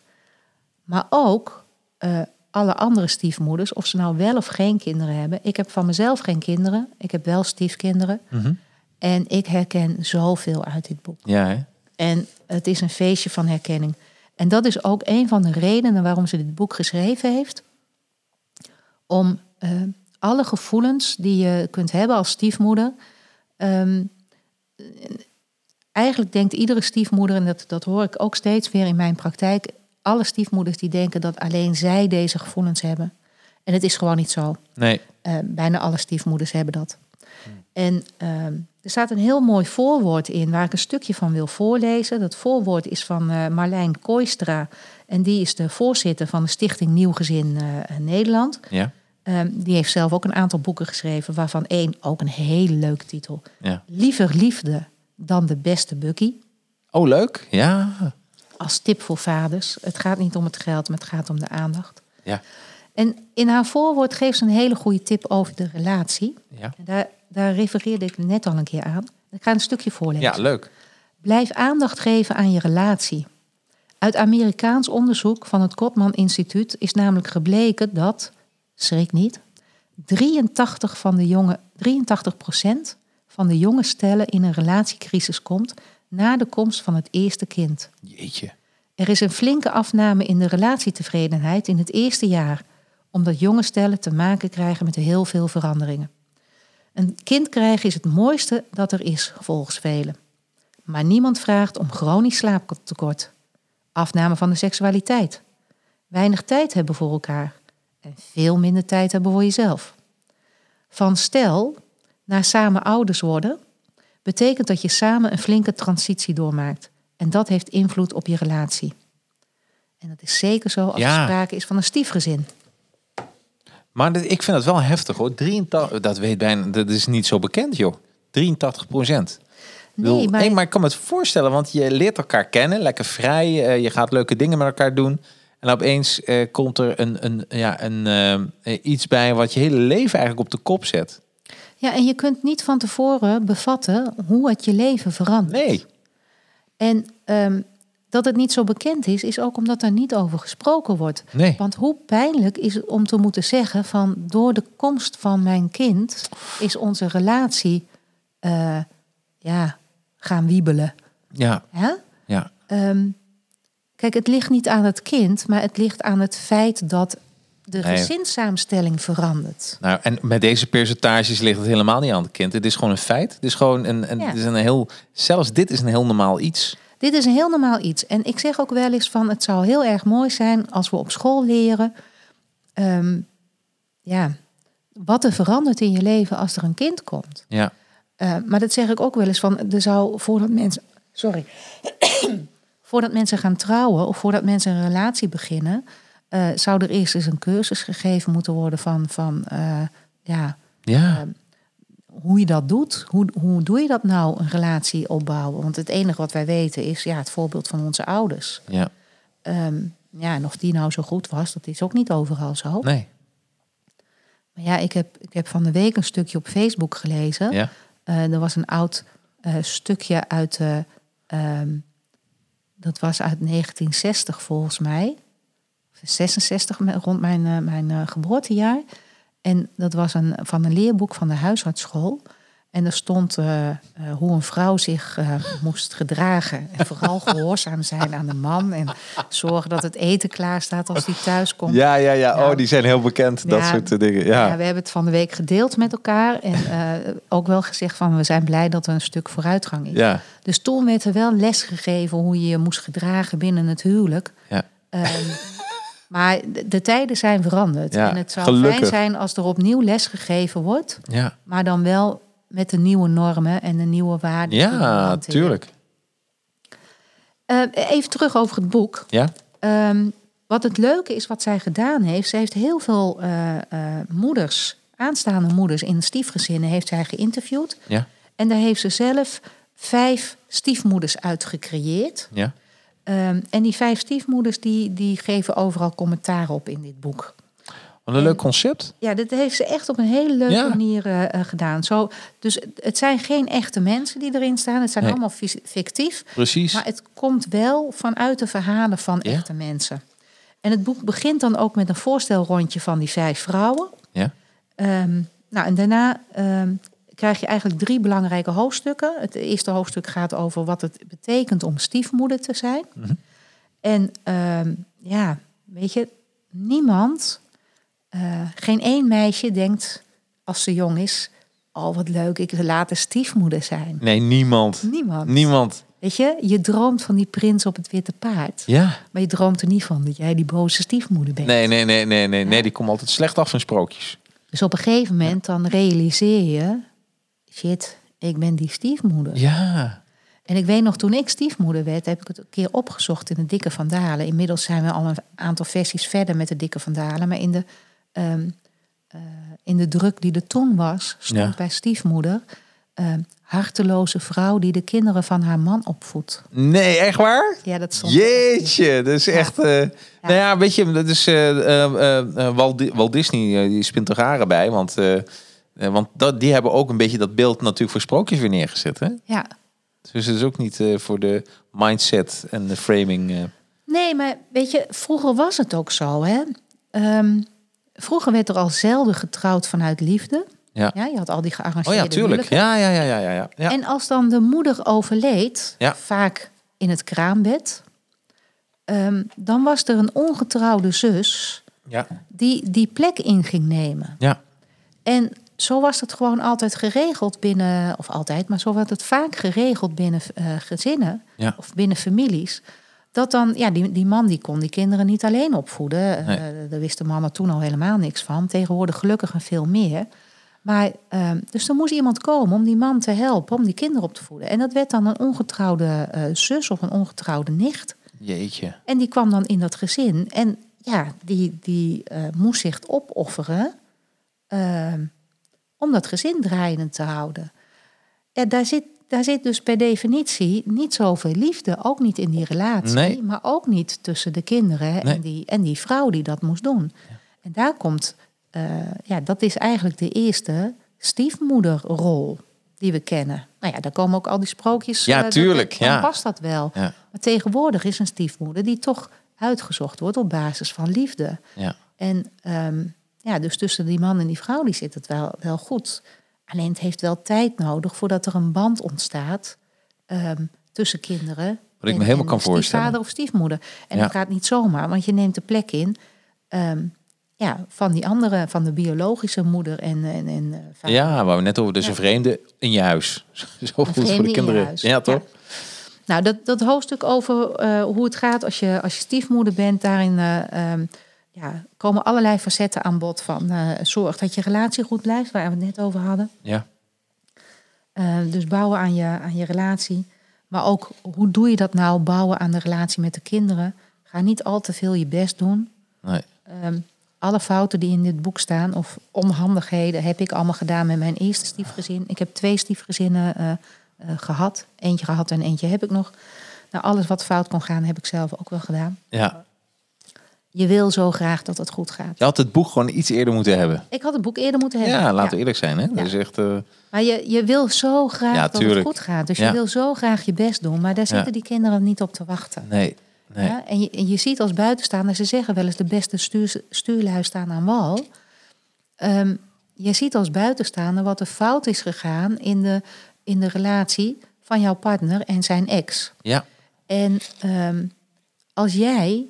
Maar ook eh, alle andere stiefmoeders, of ze nou wel of geen kinderen hebben. Ik heb van mezelf geen kinderen, ik heb wel stiefkinderen. Mhm. En ik herken zoveel uit dit boek. ja hè? En het is een feestje van herkenning. En dat is ook een van de redenen waarom ze dit boek geschreven heeft. Om eh, alle gevoelens die je kunt hebben als stiefmoeder. ehm, eigenlijk denkt iedere stiefmoeder, en dat, dat hoor ik ook steeds weer in mijn praktijk. Alle stiefmoeders die denken dat alleen zij deze gevoelens hebben. En het is gewoon niet zo. Nee. Eh, bijna alle stiefmoeders hebben dat. En ehm, er staat een heel mooi voorwoord in waar ik een stukje van wil voorlezen. Dat voorwoord is van eh, Marlijn Kooistra. En die is de voorzitter van de Stichting Nieuw Gezin eh, Nederland. Ja, Ehm, die heeft zelf ook een aantal boeken geschreven, waarvan één ook een hele leuke titel. ja. Liever liefde dan de beste Bucky. Oh, leuk. Ja. als tip voor vaders. Het gaat niet om het geld, maar het gaat om de aandacht. Ja. En in haar voorwoord geeft ze een hele goede tip over de relatie. Ja. En daar, daar refereerde ik net al een keer aan. Ik ga een stukje voorlezen. Ja, leuk. Blijf aandacht geven aan je relatie. Uit Amerikaans onderzoek van het Kotman Instituut is namelijk gebleken dat, schrik niet, 83 van de jonge, 83% van de jonge stellen in een relatiecrisis komt na de komst van het eerste kind. Jeetje. Er is een flinke afname in de relatietevredenheid in het eerste jaar, omdat jonge stellen te maken krijgen met heel veel veranderingen. Een kind krijgen is het mooiste dat er is, volgens velen. Maar niemand vraagt om chronisch slaaptekort, afname van de seksualiteit, weinig tijd hebben voor elkaar en veel minder tijd hebben voor jezelf. Van stel naar samen ouders worden betekent dat je samen een flinke transitie doormaakt. En dat heeft invloed op je relatie. En dat is zeker zo als Ja. er sprake is van een stiefgezin. Maar dit- ik vind het wel heftig hoor. 83, dat weet bijna, dat is niet zo bekend joh. 83 procent. Nee, maar, nee, maar ik kan me het voorstellen, want je leert elkaar kennen, lekker vrij. eh, je gaat leuke dingen met elkaar doen. En opeens eh, komt er een, een, ja, een, eh, iets bij wat je hele leven eigenlijk op de kop zet. ja, en je kunt niet van tevoren bevatten hoe het je leven verandert. Nee. En ehm, dat het niet zo bekend is, is ook omdat er niet over gesproken wordt. Nee. Want hoe pijnlijk is het om te moeten zeggen van door de komst van mijn kind is onze relatie eh, ja, gaan wiebelen. Ja, Hè? ja. Ehm, kijk, het ligt niet aan het kind, maar het ligt aan het feit dat de Nee. gezinssamenstelling verandert. Nou, en met deze percentages ligt het helemaal niet aan het kind. Het is gewoon een feit. Het is gewoon een, een, Ja. het is een heel, zelfs dit is een heel normaal iets. Dit is een heel normaal iets. En ik zeg ook wel eens van, het zou heel erg mooi zijn als we op school leren, ehm, ja, wat er verandert in je leven als er een kind komt. Ja, Uh, maar dat zeg ik ook wel eens van, er zou voordat mensen, sorry, voordat mensen gaan trouwen of voordat mensen een relatie beginnen, uh, zou er eerst eens een cursus gegeven moeten worden van, van uh, ja, ja. Hoe je dat doet. Hoe, hoe doe je dat nou, een relatie opbouwen? Want het enige wat wij weten is ja, het voorbeeld van onze ouders. ja. Um, ja, en of die nou zo goed was, dat is ook niet overal zo. Nee. Maar ja, ik heb, ik heb van de week een stukje op Facebook gelezen. Ja. Uh, er was een oud uh, stukje uit, uh, um, dat was uit 1960 volgens mij, 66 rond mijn, uh, mijn geboortejaar. En dat was een, van een leerboek van de huisartsschool. En er stond uh, uh, hoe een vrouw zich uh, moest gedragen. En vooral gehoorzaam zijn aan de man. En zorgen dat het eten klaar staat als hij thuis komt. Ja, ja, ja. Nou, oh, die zijn heel bekend. Dat soort dingen. Ja. ja. we hebben het van de week gedeeld met elkaar. En ook wel gezegd van we zijn blij dat er een stuk vooruitgang is. Ja. Dus toen werd er wel les gegeven hoe je je moest gedragen binnen het huwelijk. Ja. Maar de, de, tijden zijn veranderd. Ja, en het zou gelukkig. fijn zijn als er opnieuw les gegeven wordt. Ja. Maar dan wel met de nieuwe normen en de nieuwe waarden. Ja, tuurlijk. Uh, even terug over het boek. Ja. Um, wat het leuke is wat zij gedaan heeft, ze heeft heel veel uh, uh, moeders, aanstaande moeders in stiefgezinnen, heeft zij geïnterviewd. Ja. En daar heeft ze zelf vijf stiefmoeders uitgecreëerd. Ja. Um, en die vijf stiefmoeders die, die geven overal commentaar op in dit boek. Wat een leuk concept. Ja, dat heeft ze echt op een hele leuke ja. manier uh, gedaan. Zo, dus het zijn geen echte mensen die erin staan. Het zijn Nee. allemaal fictief. Precies. Maar het komt wel vanuit de verhalen van Ja. echte mensen. En het boek begint dan ook met een voorstelrondje van die vijf vrouwen. Ja. Ehm, nou, en daarna ehm, krijg je eigenlijk drie belangrijke hoofdstukken. Het eerste hoofdstuk gaat over wat het betekent om stiefmoeder te zijn. Mhm. En ehm, ja, weet je, niemand, eh, geen één meisje denkt als ze jong is... oh, wat leuk, ik wil later stiefmoeder zijn. Nee, niemand. Niemand. Niemand. Weet je, je droomt van die prins op het witte paard. Ja. Maar je droomt er niet van dat jij die boze stiefmoeder bent. Nee, nee, nee, nee, nee. Nee, die komt altijd slecht af van sprookjes. Dus op een gegeven moment dan realiseer je... shit, ik ben die stiefmoeder. Ja. En ik weet nog, toen ik stiefmoeder werd, heb ik het een keer opgezocht in de Dikke van Dalen. Inmiddels zijn we al een aantal versies verder met de Dikke van Dalen. Maar in de, ehm, eh, in de druk die er toen was, stond Ja. bij stiefmoeder... ehm, harteloze vrouw die de kinderen van haar man opvoedt. Nee, echt waar? Ja, dat stond. Jeetje, dat is echt. eh, Nou ja, weet je, dat is eh, Walt, Walt Disney, die spint er haren bij. Want, want dat, die hebben ook een beetje dat beeld natuurlijk voor sprookjes weer neergezet. Hè? Ja. Dus het is ook niet eh, voor de mindset en de framing. eh. Nee, maar weet je, vroeger was het ook zo, hè? Ehm, vroeger werd er al zelden getrouwd vanuit liefde. Ja. Ja, je had al die Oh gearrangeerde ja, tuurlijk. ja, ja, ja, ja. ja. ja. En als dan de moeder overleed, Ja. vaak in het kraambed, ehm, dan was er een ongetrouwde zus ja. die die plek in ging nemen. ja. En zo was het gewoon altijd geregeld binnen, of altijd, maar zo werd het vaak geregeld binnen eh, gezinnen Ja. of binnen families. Dat dan, ja, die, die man die kon die kinderen niet alleen opvoeden. Nee. Eh, daar wist de mama toen al helemaal niks van. Tegenwoordig gelukkig en veel meer. Maar, ehm, dus er moest iemand komen om die man te helpen, om die kinderen op te voeden. En dat werd dan een ongetrouwde eh, zus of een ongetrouwde nicht. Jeetje. En die kwam dan in dat gezin. En ja, die, die eh, moest zich opofferen ehm, om dat gezin draaiend te houden. Ja, daar, zit, daar zit dus per definitie niet zoveel liefde, ook niet in die relatie, Nee. maar ook niet tussen de kinderen Nee. en, die, en die vrouw die dat moest doen. En daar komt, eh, ja, dat is eigenlijk de eerste stiefmoederrol die we kennen. Nou ja, daar komen ook al die sprookjes. Ja, eh, tuurlijk, dan ja. past dat wel. Ja. Maar tegenwoordig is een stiefmoeder die toch uitgezocht wordt op basis van liefde. Ja. En ehm, ja, dus tussen die man en die vrouw die zit het wel, wel goed. Alleen het heeft wel tijd nodig voordat er een band ontstaat ehm, tussen kinderen. Wat ik me helemaal kan voorstellen. Stiefvader of stiefmoeder. En Ja. dat gaat niet zomaar, want je neemt de plek in ehm, ja, van die andere, van de biologische moeder en, en, en eh, vader. ja, waar we net over, dus Ja. een vreemde in je huis. Zo goed voor de je kinderen. huis. Ja, toch? Nou, dat, dat hoofdstuk over eh, hoe het gaat als je, als je stiefmoeder bent, daarin eh, ehm, ja, komen allerlei facetten aan bod van eh, zorg dat je relatie goed blijft, waar we het net over hadden. Ja. Eh, dus bouwen aan je, aan je relatie. Maar ook, hoe doe je dat nou, bouwen aan de relatie met de kinderen? Ga niet al te veel je best doen. Nee. Ehm, alle fouten die in dit boek staan, of onhandigheden, heb ik allemaal gedaan met mijn eerste stiefgezin. Ik heb twee stiefgezinnen eh, eh, gehad. Eentje gehad en eentje heb ik nog. Nou, alles wat fout kon gaan, heb ik zelf ook wel gedaan. Ja. Je wil zo graag dat het goed gaat. Je had het boek gewoon iets eerder moeten hebben. Ik had het boek eerder moeten hebben. Ja, laten we eerlijk zijn. Hè? Dat is echt... eh, Maar je, je wil zo graag dat het goed gaat. Dus je wil zo graag je best doen. Maar daar zitten die kinderen niet op te wachten. nee. Nee. Ja, en, je, en je ziet als buitenstaander, ze zeggen wel eens de beste stuur, stuurlui staan aan wal. Ehm, je ziet als buitenstaander wat er fout is gegaan in de, in de relatie van jouw partner en zijn ex. Ja. En ehm, als jij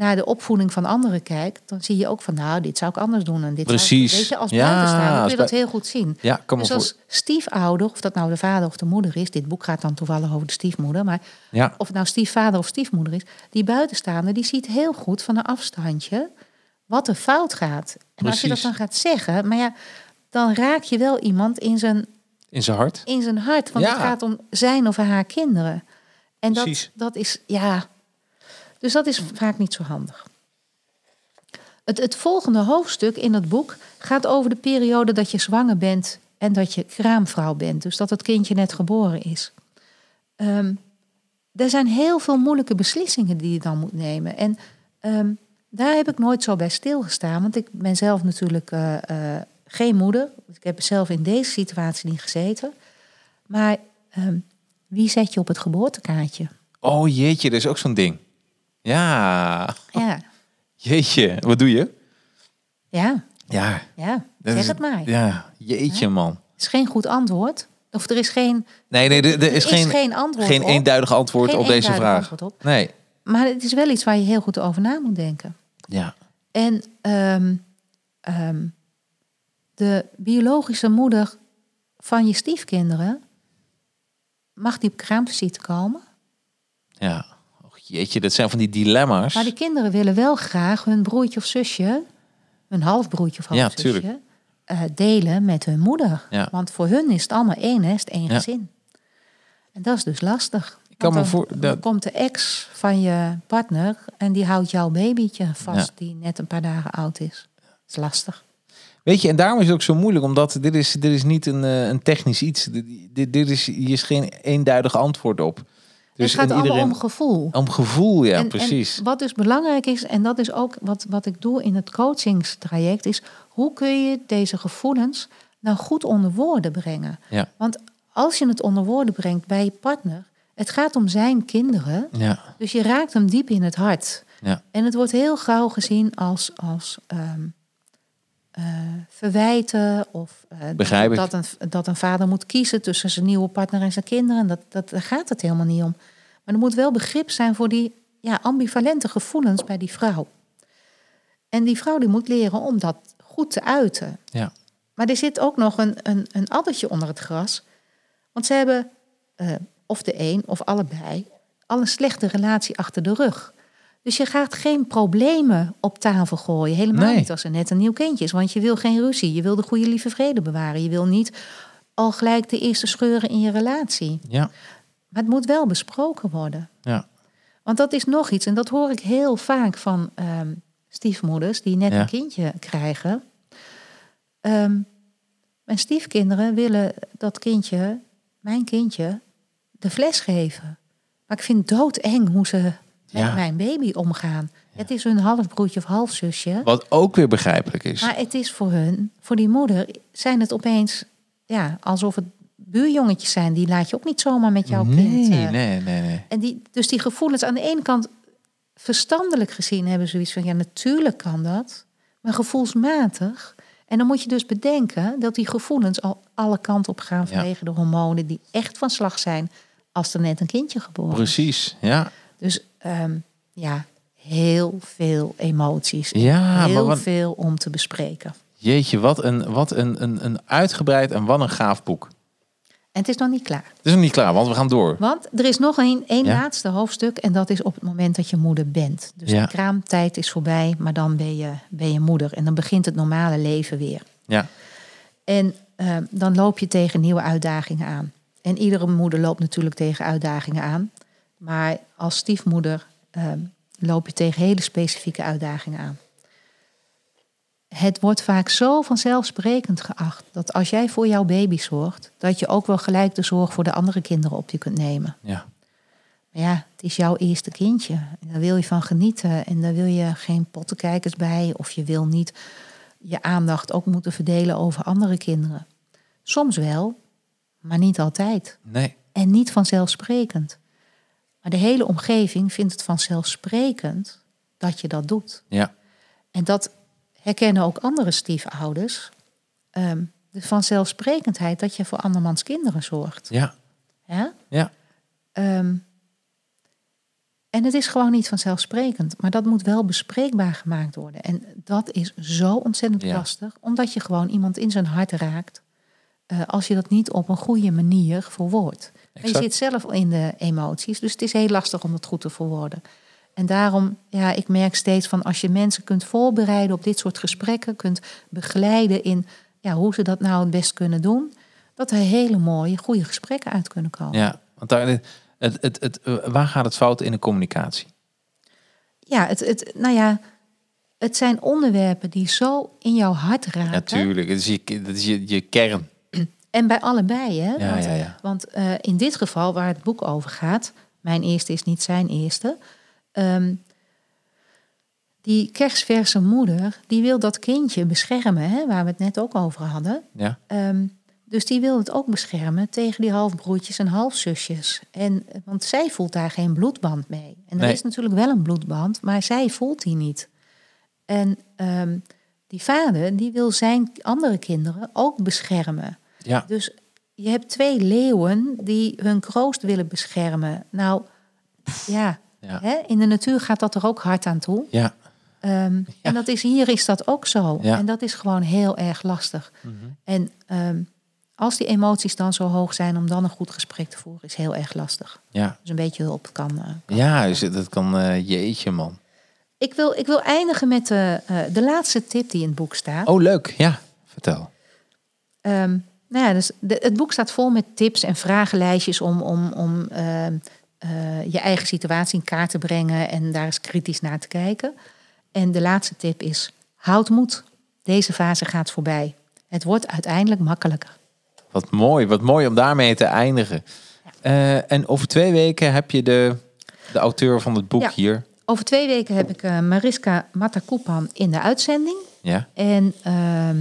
naar de opvoeding van anderen kijkt, dan zie je ook van, nou, dit zou ik anders doen. En dit Zou Precies. ik, weet je, als Ja, buitenstaander kun je dat heel goed zien. Ja, me Dus voor... als stiefouder, of dat nou de vader of de moeder is, dit boek gaat dan toevallig over de stiefmoeder, maar Ja. of het nou stiefvader of stiefmoeder is, die buitenstaander die ziet heel goed van een afstandje wat er fout gaat. En als je dat Precies. dan gaat zeggen, maar ja, dan raak je wel iemand in zijn, In zijn hart. in zijn hart, want Ja. het gaat om zijn of haar kinderen. En dat, Precies. dat is, ja, dus dat is vaak niet zo handig. Het, het volgende hoofdstuk in het boek gaat over de periode dat je zwanger bent en dat je kraamvrouw bent. Dus dat het kindje net geboren is. Ehm, er zijn heel veel moeilijke beslissingen die je dan moet nemen. En ehm, daar heb ik nooit zo bij stilgestaan. Want ik ben zelf natuurlijk eh, eh, geen moeder. Ik heb zelf in deze situatie niet gezeten. Maar ehm, wie zet je op het geboortekaartje? Oh jeetje, dat is ook zo'n ding. Ja. Ja, Jeetje, wat doe je? ja, Ja. ja. Zeg is- het maar. Ja, jeetje man. Het is geen goed antwoord. Of er is geen, Nee, nee, er, er er is geen, geen antwoord geen op. eenduidig antwoord Geen op deze vraag. op. Nee. Maar het is wel iets waar je heel goed over na moet denken. Ja. En ehm, ehm, de biologische moeder van je stiefkinderen, mag die op kraamvisite komen? Ja. Jeetje, dat zijn van die dilemma's. Maar die kinderen willen wel graag hun broertje of zusje, hun halfbroertje of Ja, halfzusje, tuurlijk. eh, delen met hun moeder. Ja. Want voor hun is het allemaal één, hè, is het één Ja. gezin. En dat is dus lastig. Ik kan Want me dan, komt de ex van je partner en die houdt jouw babytje vast, die net een paar dagen oud is. Dat is lastig. Weet je, en daarom is het ook zo moeilijk, omdat dit is, dit is niet een, eh, een technisch iets. Dit, dit, dit is, hier is geen eenduidig antwoord op. Dus het gaat allemaal om gevoel. om gevoel, ja, En- precies. En wat dus belangrijk is, en dat is ook wat, wat ik doe in het coachingstraject, is hoe kun je deze gevoelens nou goed onder woorden brengen? Ja. Want als je het onder woorden brengt bij je partner, het gaat om zijn kinderen, ja, dus je raakt hem diep in het hart. ja, En het wordt heel gauw gezien als, als ehm, eh, verwijten of eh, Begrijp ik. dat, een, dat een vader moet kiezen tussen zijn nieuwe partner en zijn kinderen. Dat, dat, daar gaat het helemaal niet om. Maar er moet wel begrip zijn voor die ja, ambivalente gevoelens bij die vrouw. En die vrouw die moet leren om dat goed te uiten. ja, Maar er zit ook nog een, een, een addertje onder het gras. Want ze hebben, eh, of de een of allebei, al een slechte relatie achter de rug. Dus je gaat geen problemen op tafel gooien. Helemaal Nee. niet als er net een nieuw kindje is. Want je wil geen ruzie. Je wil de goede lieve vrede bewaren. Je wil niet al gelijk de eerste scheuren in je relatie. ja, Maar het moet wel besproken worden. ja, Want dat is nog iets, en dat hoor ik heel vaak van ehm, stiefmoeders die net Ja. een kindje krijgen. Ehm, mijn stiefkinderen willen dat kindje, mijn kindje, de fles geven. Maar ik vind doodeng hoe ze met Ja. mijn baby omgaan. Het is hun halfbroertje of halfzusje. Wat ook weer begrijpelijk is. Maar het is voor hun, voor die moeder, zijn het opeens ja, alsof het buurjongetjes zijn. Die laat je ook niet zomaar met jouw nee, kind. nee, eh, nee, nee. en die, dus die gevoelens, aan de ene kant, verstandelijk gezien hebben ze zoiets van, ja, natuurlijk kan dat, maar gevoelsmatig. En dan moet je dus bedenken dat die gevoelens al alle kanten op gaan Ja. vanwege de hormonen die echt van slag zijn als er net een kindje geboren is. Precies, ja. Dus ehm, ja, heel veel emoties. Ja, heel wat, veel om te bespreken. jeetje, wat een, wat een, een, een uitgebreid en wat een gaaf boek. En het is nog niet klaar. Het is nog niet klaar, want we gaan door. Want er is nog een, één Ja. laatste hoofdstuk en dat is op het moment dat je moeder bent. Dus Ja. de kraamtijd is voorbij, maar dan ben je, ben je moeder en dan begint het normale leven weer. Ja, En eh, dan loop je tegen nieuwe uitdagingen aan. En iedere moeder loopt natuurlijk tegen uitdagingen aan. Maar als stiefmoeder eh, loop je tegen hele specifieke uitdagingen aan. Het wordt vaak zo vanzelfsprekend geacht dat als jij voor jouw baby zorgt, dat je ook wel gelijk de zorg voor de andere kinderen op je kunt nemen. ja, Maar ja, het is jouw eerste kindje. En daar wil je van genieten. En daar wil je geen pottenkijkers bij. Of je wil niet je aandacht ook moeten verdelen over andere kinderen. Soms wel, maar niet altijd. nee, En niet vanzelfsprekend. Maar de hele omgeving vindt het vanzelfsprekend dat je dat doet. ja, En dat herkennen ook andere stiefouders. Ehm, de vanzelfsprekendheid dat je voor andermans kinderen zorgt. ja, Ja? ja, Ehm, en het is gewoon niet vanzelfsprekend, maar dat moet wel bespreekbaar gemaakt worden. En dat is zo ontzettend Ja. lastig, omdat je gewoon iemand in zijn hart raakt. Eh, als je dat niet op een goede manier verwoordt. Je zit zelf in de emoties, dus het is heel lastig om het goed te verwoorden. En daarom, ja, ik merk steeds van als je mensen kunt voorbereiden op dit soort gesprekken, kunt begeleiden in ja, hoe ze dat nou het best kunnen doen, dat er hele mooie, goede gesprekken uit kunnen komen. ja. Want daar, het, het, het, eh, waar gaat het fout in de communicatie? Ja, het, het, nou ja, het zijn onderwerpen die zo in jouw hart raken. Natuurlijk, het is je, dat is je, je kern. En bij allebei, hè? Ja, want ja, ja. want eh, in dit geval, waar het boek over gaat, mijn eerste is niet zijn eerste. ehm, die kerstverse moeder, die wil dat kindje beschermen, hè, waar we het net ook over hadden. Ja, Ehm, dus die wil het ook beschermen tegen die halfbroertjes en halfzusjes. En, want zij voelt daar geen bloedband mee. En er Nee. is natuurlijk wel een bloedband, maar zij voelt die niet. En ehm, die vader die wil zijn andere kinderen ook beschermen. Ja, Dus je hebt twee leeuwen die hun kroost willen beschermen. Nou, ja, ja, hè, in de natuur gaat dat er ook hard aan toe. ja. Ehm, En dat is, hier is dat ook zo. Ja. En dat is gewoon heel erg lastig. Mhm. En ehm, als die emoties dan zo hoog zijn, om dan een goed gesprek te voeren, is heel erg lastig. ja. Dus een beetje hulp kan. eh, kan. Ja, dus dat kan, eh, jeetje man. Ik, wil, ik wil eindigen met de, eh, de laatste tip die in het boek staat. Oh, leuk. Ja, vertel. Ehm, nou ja, dus de, het boek staat vol met tips en vragenlijstjes om, om, om ehm, eh, je eigen situatie in kaart te brengen en daar eens kritisch naar te kijken. En de laatste tip is: houd moed. deze fase gaat voorbij. Het wordt uiteindelijk makkelijker. Wat mooi, wat mooi om daarmee te eindigen. Eh, en over twee weken heb je de, de auteur van het boek Ja. hier. Over twee weken heb ik eh, Mariska Matakupan in de uitzending. Ja. En ehm,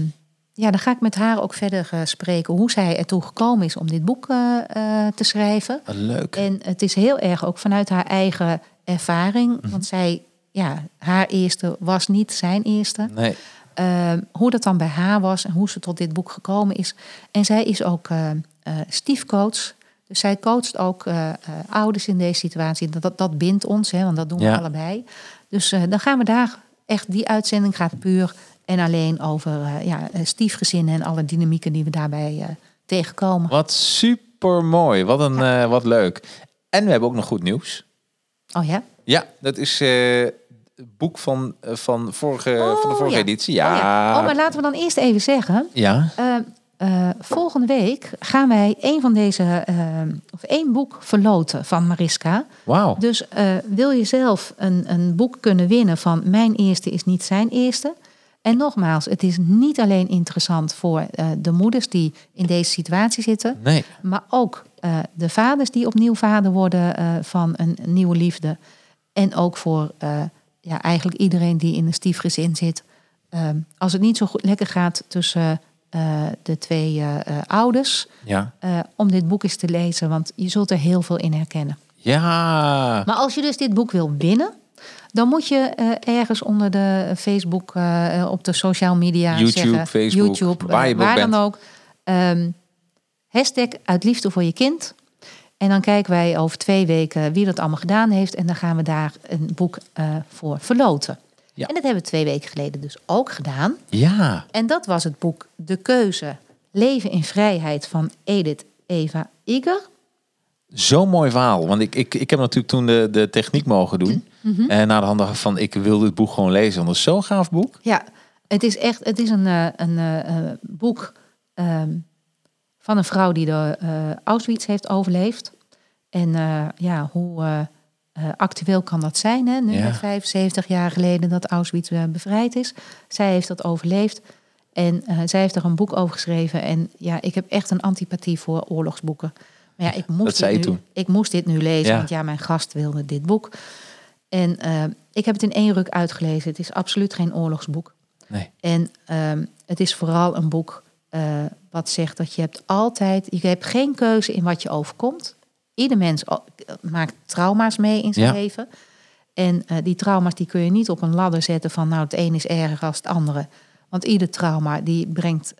ja, dan ga ik met haar ook verder eh, spreken hoe zij ertoe gekomen is om dit boek eh, eh, te schrijven. Leuk. En het is heel erg ook vanuit haar eigen ervaring. Mhm. Want zij, ja, haar eerste was niet zijn eerste. Nee. Ehm, hoe dat dan bij haar was en hoe ze tot dit boek gekomen is. En zij is ook stiefcoach. Dus zij coacht ook ouders in deze situatie. Dat, dat, dat bindt ons, hè, want dat doen Ja. we allebei. Dus dan gaan we daar echt, die uitzending gaat puur en alleen over eh, ja, eh, stiefgezinnen en alle dynamieken die we daarbij eh, tegenkomen. Wat super mooi. Wat, een, wat leuk. En we hebben ook nog goed nieuws. Oh ja? Ja, dat is het boek van, van, vorige, Oh, van de vorige ja. editie. Oh, Ja. Oh, maar laten we dan eerst even zeggen. ja. volgende week gaan wij een van deze, of één boek verloten van Mariska. Wauw. Dus wil je zelf een, een boek kunnen winnen van Mijn eerste is niet zijn eerste? En nogmaals, het is niet alleen interessant voor eh, de moeders die in deze situatie zitten, Nee. maar ook eh, de vaders die opnieuw vader worden eh, van een nieuwe liefde. En ook voor ja, eigenlijk iedereen die in een stiefgezin zit. Ehm, als het niet zo goed lekker gaat tussen de twee ouders, Ja. om dit boek eens te lezen, want je zult er heel veel in herkennen. Ja. Maar als je dus dit boek wil winnen, dan moet je eh, ergens onder de Facebook, eh, op de social media YouTube, zeggen, Facebook, YouTube, waar je eh, waar bent. dan ook. ehm, hashtag uit liefde voor je kind. En dan kijken wij over twee weken wie dat allemaal gedaan heeft. En dan gaan we daar een boek eh, voor verloten. Ja. En dat hebben we twee weken geleden dus ook gedaan. Ja. En dat was het boek De Keuze, Leven in Vrijheid van Edith Eva Iger. Zo'n mooi verhaal. Want ik, ik, ik heb natuurlijk toen de, de techniek mogen doen. Mhm. En na de hand dacht ik van, ik wil dit boek gewoon lezen. Want het is zo'n gaaf boek. Ja, het is echt het is een, eh, een eh, eh, boek ehm, van een vrouw die de Auschwitz heeft overleefd. En ja, hoe actueel kan dat zijn? Hè? Nu Ja. met 75 jaar geleden dat Auschwitz bevrijd is. Zij heeft dat overleefd. En zij heeft er een boek over geschreven. En ja, ik heb echt een antipathie voor oorlogsboeken. Maar ja, ik moest, Dat zei dit, je nu, toen. ik moest dit nu lezen, Ja. want ja, mijn gast wilde dit boek. En eh, ik heb het in één ruk uitgelezen. Het is absoluut geen oorlogsboek. Nee. En ehm, het is vooral een boek eh, wat zegt dat je hebt altijd, je hebt geen keuze in wat je overkomt. Ieder mens maakt trauma's mee in zijn Ja. leven. En eh, die trauma's die kun je niet op een ladder zetten van nou het een is erger dan het andere. Want ieder trauma die brengt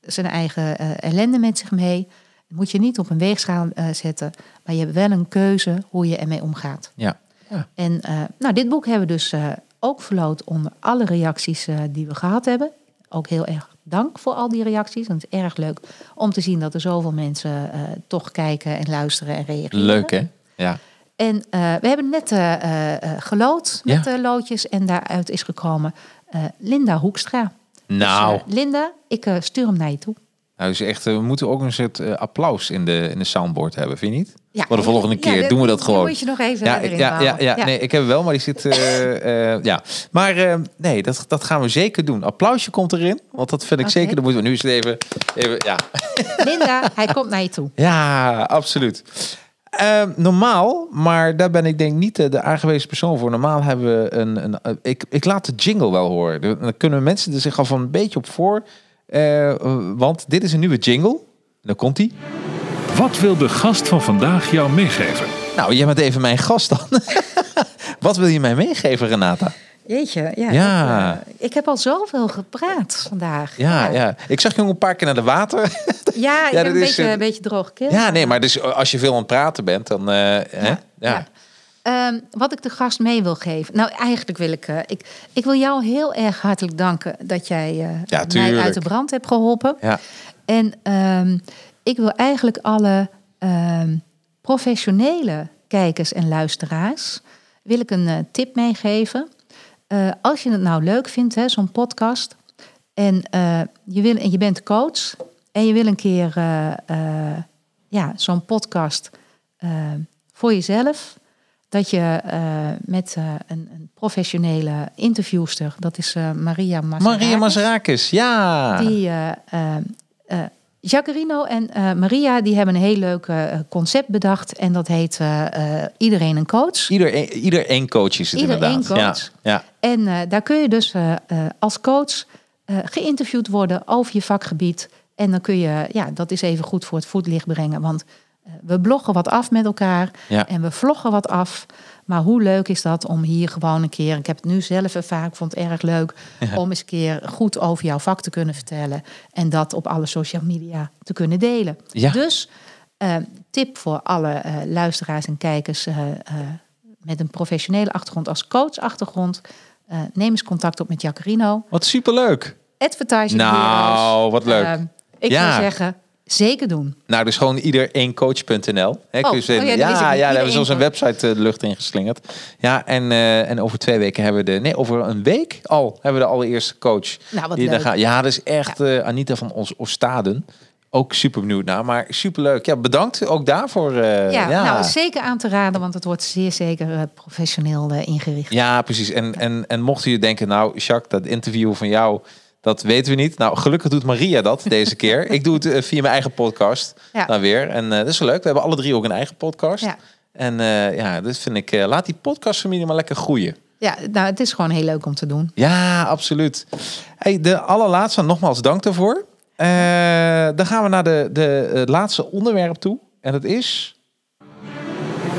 zijn eigen ellende met zich mee. Dat moet je niet op een weegschaal zetten. Maar je hebt wel een keuze hoe je ermee omgaat. Ja. Ja. En eh, nou, dit boek hebben we dus eh, ook verloot onder alle reacties eh, die we gehad hebben. Ook heel erg dank voor al die reacties. Want het is erg leuk om te zien dat er zoveel mensen toch kijken en luisteren en reageren. Leuk hè? Ja. En we hebben net eh, gelood met Ja. de loodjes. En daaruit is gekomen Linda Hoekstra. Nou, Dus, eh, Linda, ik stuur hem naar je toe. nou is echt, we moeten ook een soort applaus in de, in de soundboard hebben, vind je niet? Ja, Voor de volgende ja, keer dat- doen we dat gewoon. moet je nog even Ja, ja, ja, ja, nee, ik heb hem wel, maar die zit. eh, eh, ja. Maar eh, nee, dat, dat gaan we zeker doen. Applausje komt erin, want dat vind ik zeker. Dan moeten we nu eens even. even ja. Linda, hij komt naar je toe. ja, absoluut. Ehm, normaal, maar daar ben ik denk niet de, de aangewezen persoon voor. Normaal hebben we een. een ik, ik laat de jingle wel horen. Dan kunnen mensen er zich al van een beetje op voor. want dit is een nieuwe jingle. Dan komt die. Wat wil de gast van vandaag jou meegeven? Nou, jij bent even mijn gast dan. Wat wil je mij meegeven, Renata? Jeetje, ja. Ja. dat, eh, ik heb al zoveel gepraat vandaag. Ja, ja. Ik zag je ook een paar keer naar de water. Ja, ik Ja, een is, beetje, eh, een beetje droog keel. Ja, nee, maar dus als je veel aan het praten bent, dan. eh, hè? Ja. ja. Ehm, wat ik de gast mee wil geven. Nou, eigenlijk wil ik. eh, ik, ik wil jou heel erg hartelijk danken dat jij eh, Ja, mij uit de brand hebt geholpen. Ja. En ehm, ik wil eigenlijk alle ehm, professionele kijkers en luisteraars wil ik een eh, tip meegeven. Eh, als je het nou leuk vindt, hè, zo'n podcast, en, eh, je wil, en je bent coach en je wil een keer ja, zo'n podcast voor jezelf, dat je met een, een, professionele interviewster, dat is Maria Mazarakis. Maria Mazarakis, ja. Die Jacarino en Maria die hebben een heel leuk concept bedacht. En dat heet Iedereen een coach. Ieder, ieder één coach is het ieder inderdaad. Één coach. Ja, ja. En daar kun je dus als coach geïnterviewd worden over je vakgebied. En dan kun je, ja, dat is even goed voor het voetlicht brengen. Want we bloggen wat af met elkaar en we vloggen wat af. Maar hoe leuk is dat om hier gewoon een keer, ik heb het nu zelf ervaren, ik vond het erg leuk om eens een keer goed over jouw vak te kunnen vertellen en dat op alle social media te kunnen delen. Dus uh, tip voor alle uh, luisteraars en kijkers uh, met een professionele achtergrond als coachachtergrond. neem eens contact op met Jacarino. Wat superleuk. Advertising Nou, wat leuk. ik ja. zou zeggen, Zeker doen. Nou, dus gewoon ieder één coach.nl. Oh, oh, ja, ja, ja, daar hebben we een website uh, de lucht in geslingerd. Ja, en, uh, en over twee weken hebben we de, nee, over een week al hebben we de allereerste coach. Nou, wat die leuk. Gaat, ja, dat is echt ja. uh, Anita van ons Oostaden. Ook super benieuwd naar, maar super leuk. Ja, bedankt ook daarvoor. Ja, ja, nou zeker aan te raden, want het wordt zeer zeker professioneel ingericht. Ja, precies. En, en, en mocht u denken, nou, Jacques, dat interview van jou dat weten we niet. Nou, gelukkig doet Maria dat deze keer. Ik doe het uh, via mijn eigen podcast ja. dan weer. En uh, dat is wel leuk. We hebben alle drie ook een eigen podcast. Ja. En uh, ja, dat vind ik... laat die podcastfamilie maar lekker groeien. Ja, nou, het is gewoon heel leuk om te doen. Ja, absoluut. Hey, de allerlaatste, nogmaals dank daarvoor. dan gaan we naar de, de laatste onderwerp toe. En dat is...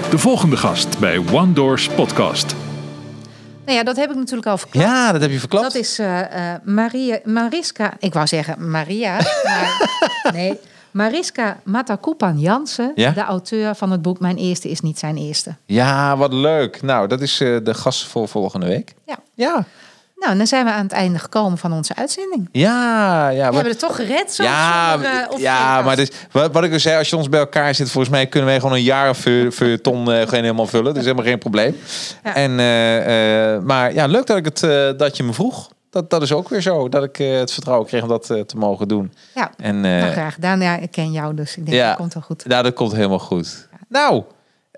De volgende gast bij One Doors podcast. Nou ja, dat heb ik natuurlijk al verklapt. Ja, dat heb je verklapt. Dat is uh, uh, Maria, Mariska, ik wou zeggen Maria, maar nee. Mariska Matakupan Jansen, ja? de auteur van het boek Mijn Eerste is niet zijn eerste. Ja, wat leuk. Nou, dat is uh, de gast voor volgende week. Ja. Ja. Nou, dan zijn we aan het einde gekomen van onze uitzending. Ja, ja. We hebben het toch gered. Zo ja, zonder, uh, ja maar dus, wat, wat ik al zei, als je ons bij elkaar zit, volgens mij kunnen wij gewoon een jaar voor ton uh, geen helemaal vullen. Dat is helemaal geen probleem. Ja. En, uh, maar ja, leuk dat, ik het, dat je me vroeg. Dat, dat is ook weer zo, dat ik het vertrouwen kreeg om dat te mogen doen. Ja, en, nou, graag gedaan. Ja, ik ken jou, dus ik denk ja, dat komt wel goed. Ja, dat komt helemaal goed. Nou...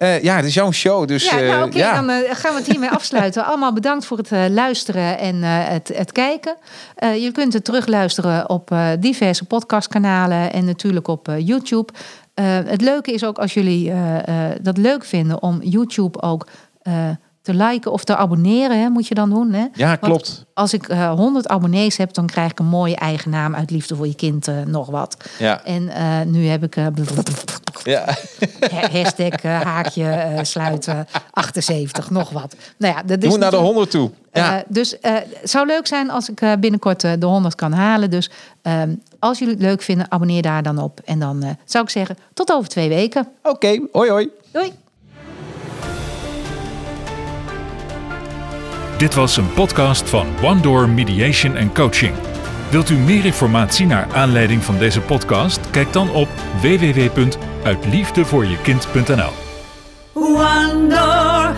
Uh, ja, het is jouw show, dus... Ja, nou, oké, ja. dan uh, gaan we het hiermee afsluiten. Allemaal bedankt voor het luisteren en het, het, kijken. je kunt het terugluisteren op diverse podcastkanalen en natuurlijk op YouTube. het leuke is ook als jullie dat leuk vinden om YouTube ook te liken of te abonneren, hè, moet je dan doen. Hè? Ja, klopt. Want als ik uh, 100 abonnees heb, dan krijg ik een mooie eigen naam uit Liefde voor je kind, uh, nog wat. Ja. En uh, nu heb ik ja. hashtag haakje sluiten 78, nog wat. Nou ja, dat is Doe naar de 100 toe. Ja. dus het zou leuk zijn als ik binnenkort de 100 kan halen. Dus um, als jullie het leuk vinden, abonneer daar dan op. En dan zou ik zeggen, tot over twee weken. Oké, okay. hoi hoi. Doei. Dit was een podcast van One Door Mediation and Coaching. Wilt u meer informatie naar aanleiding van deze podcast? Kijk dan op www.uitliefdevoorjekind.nl. One Door.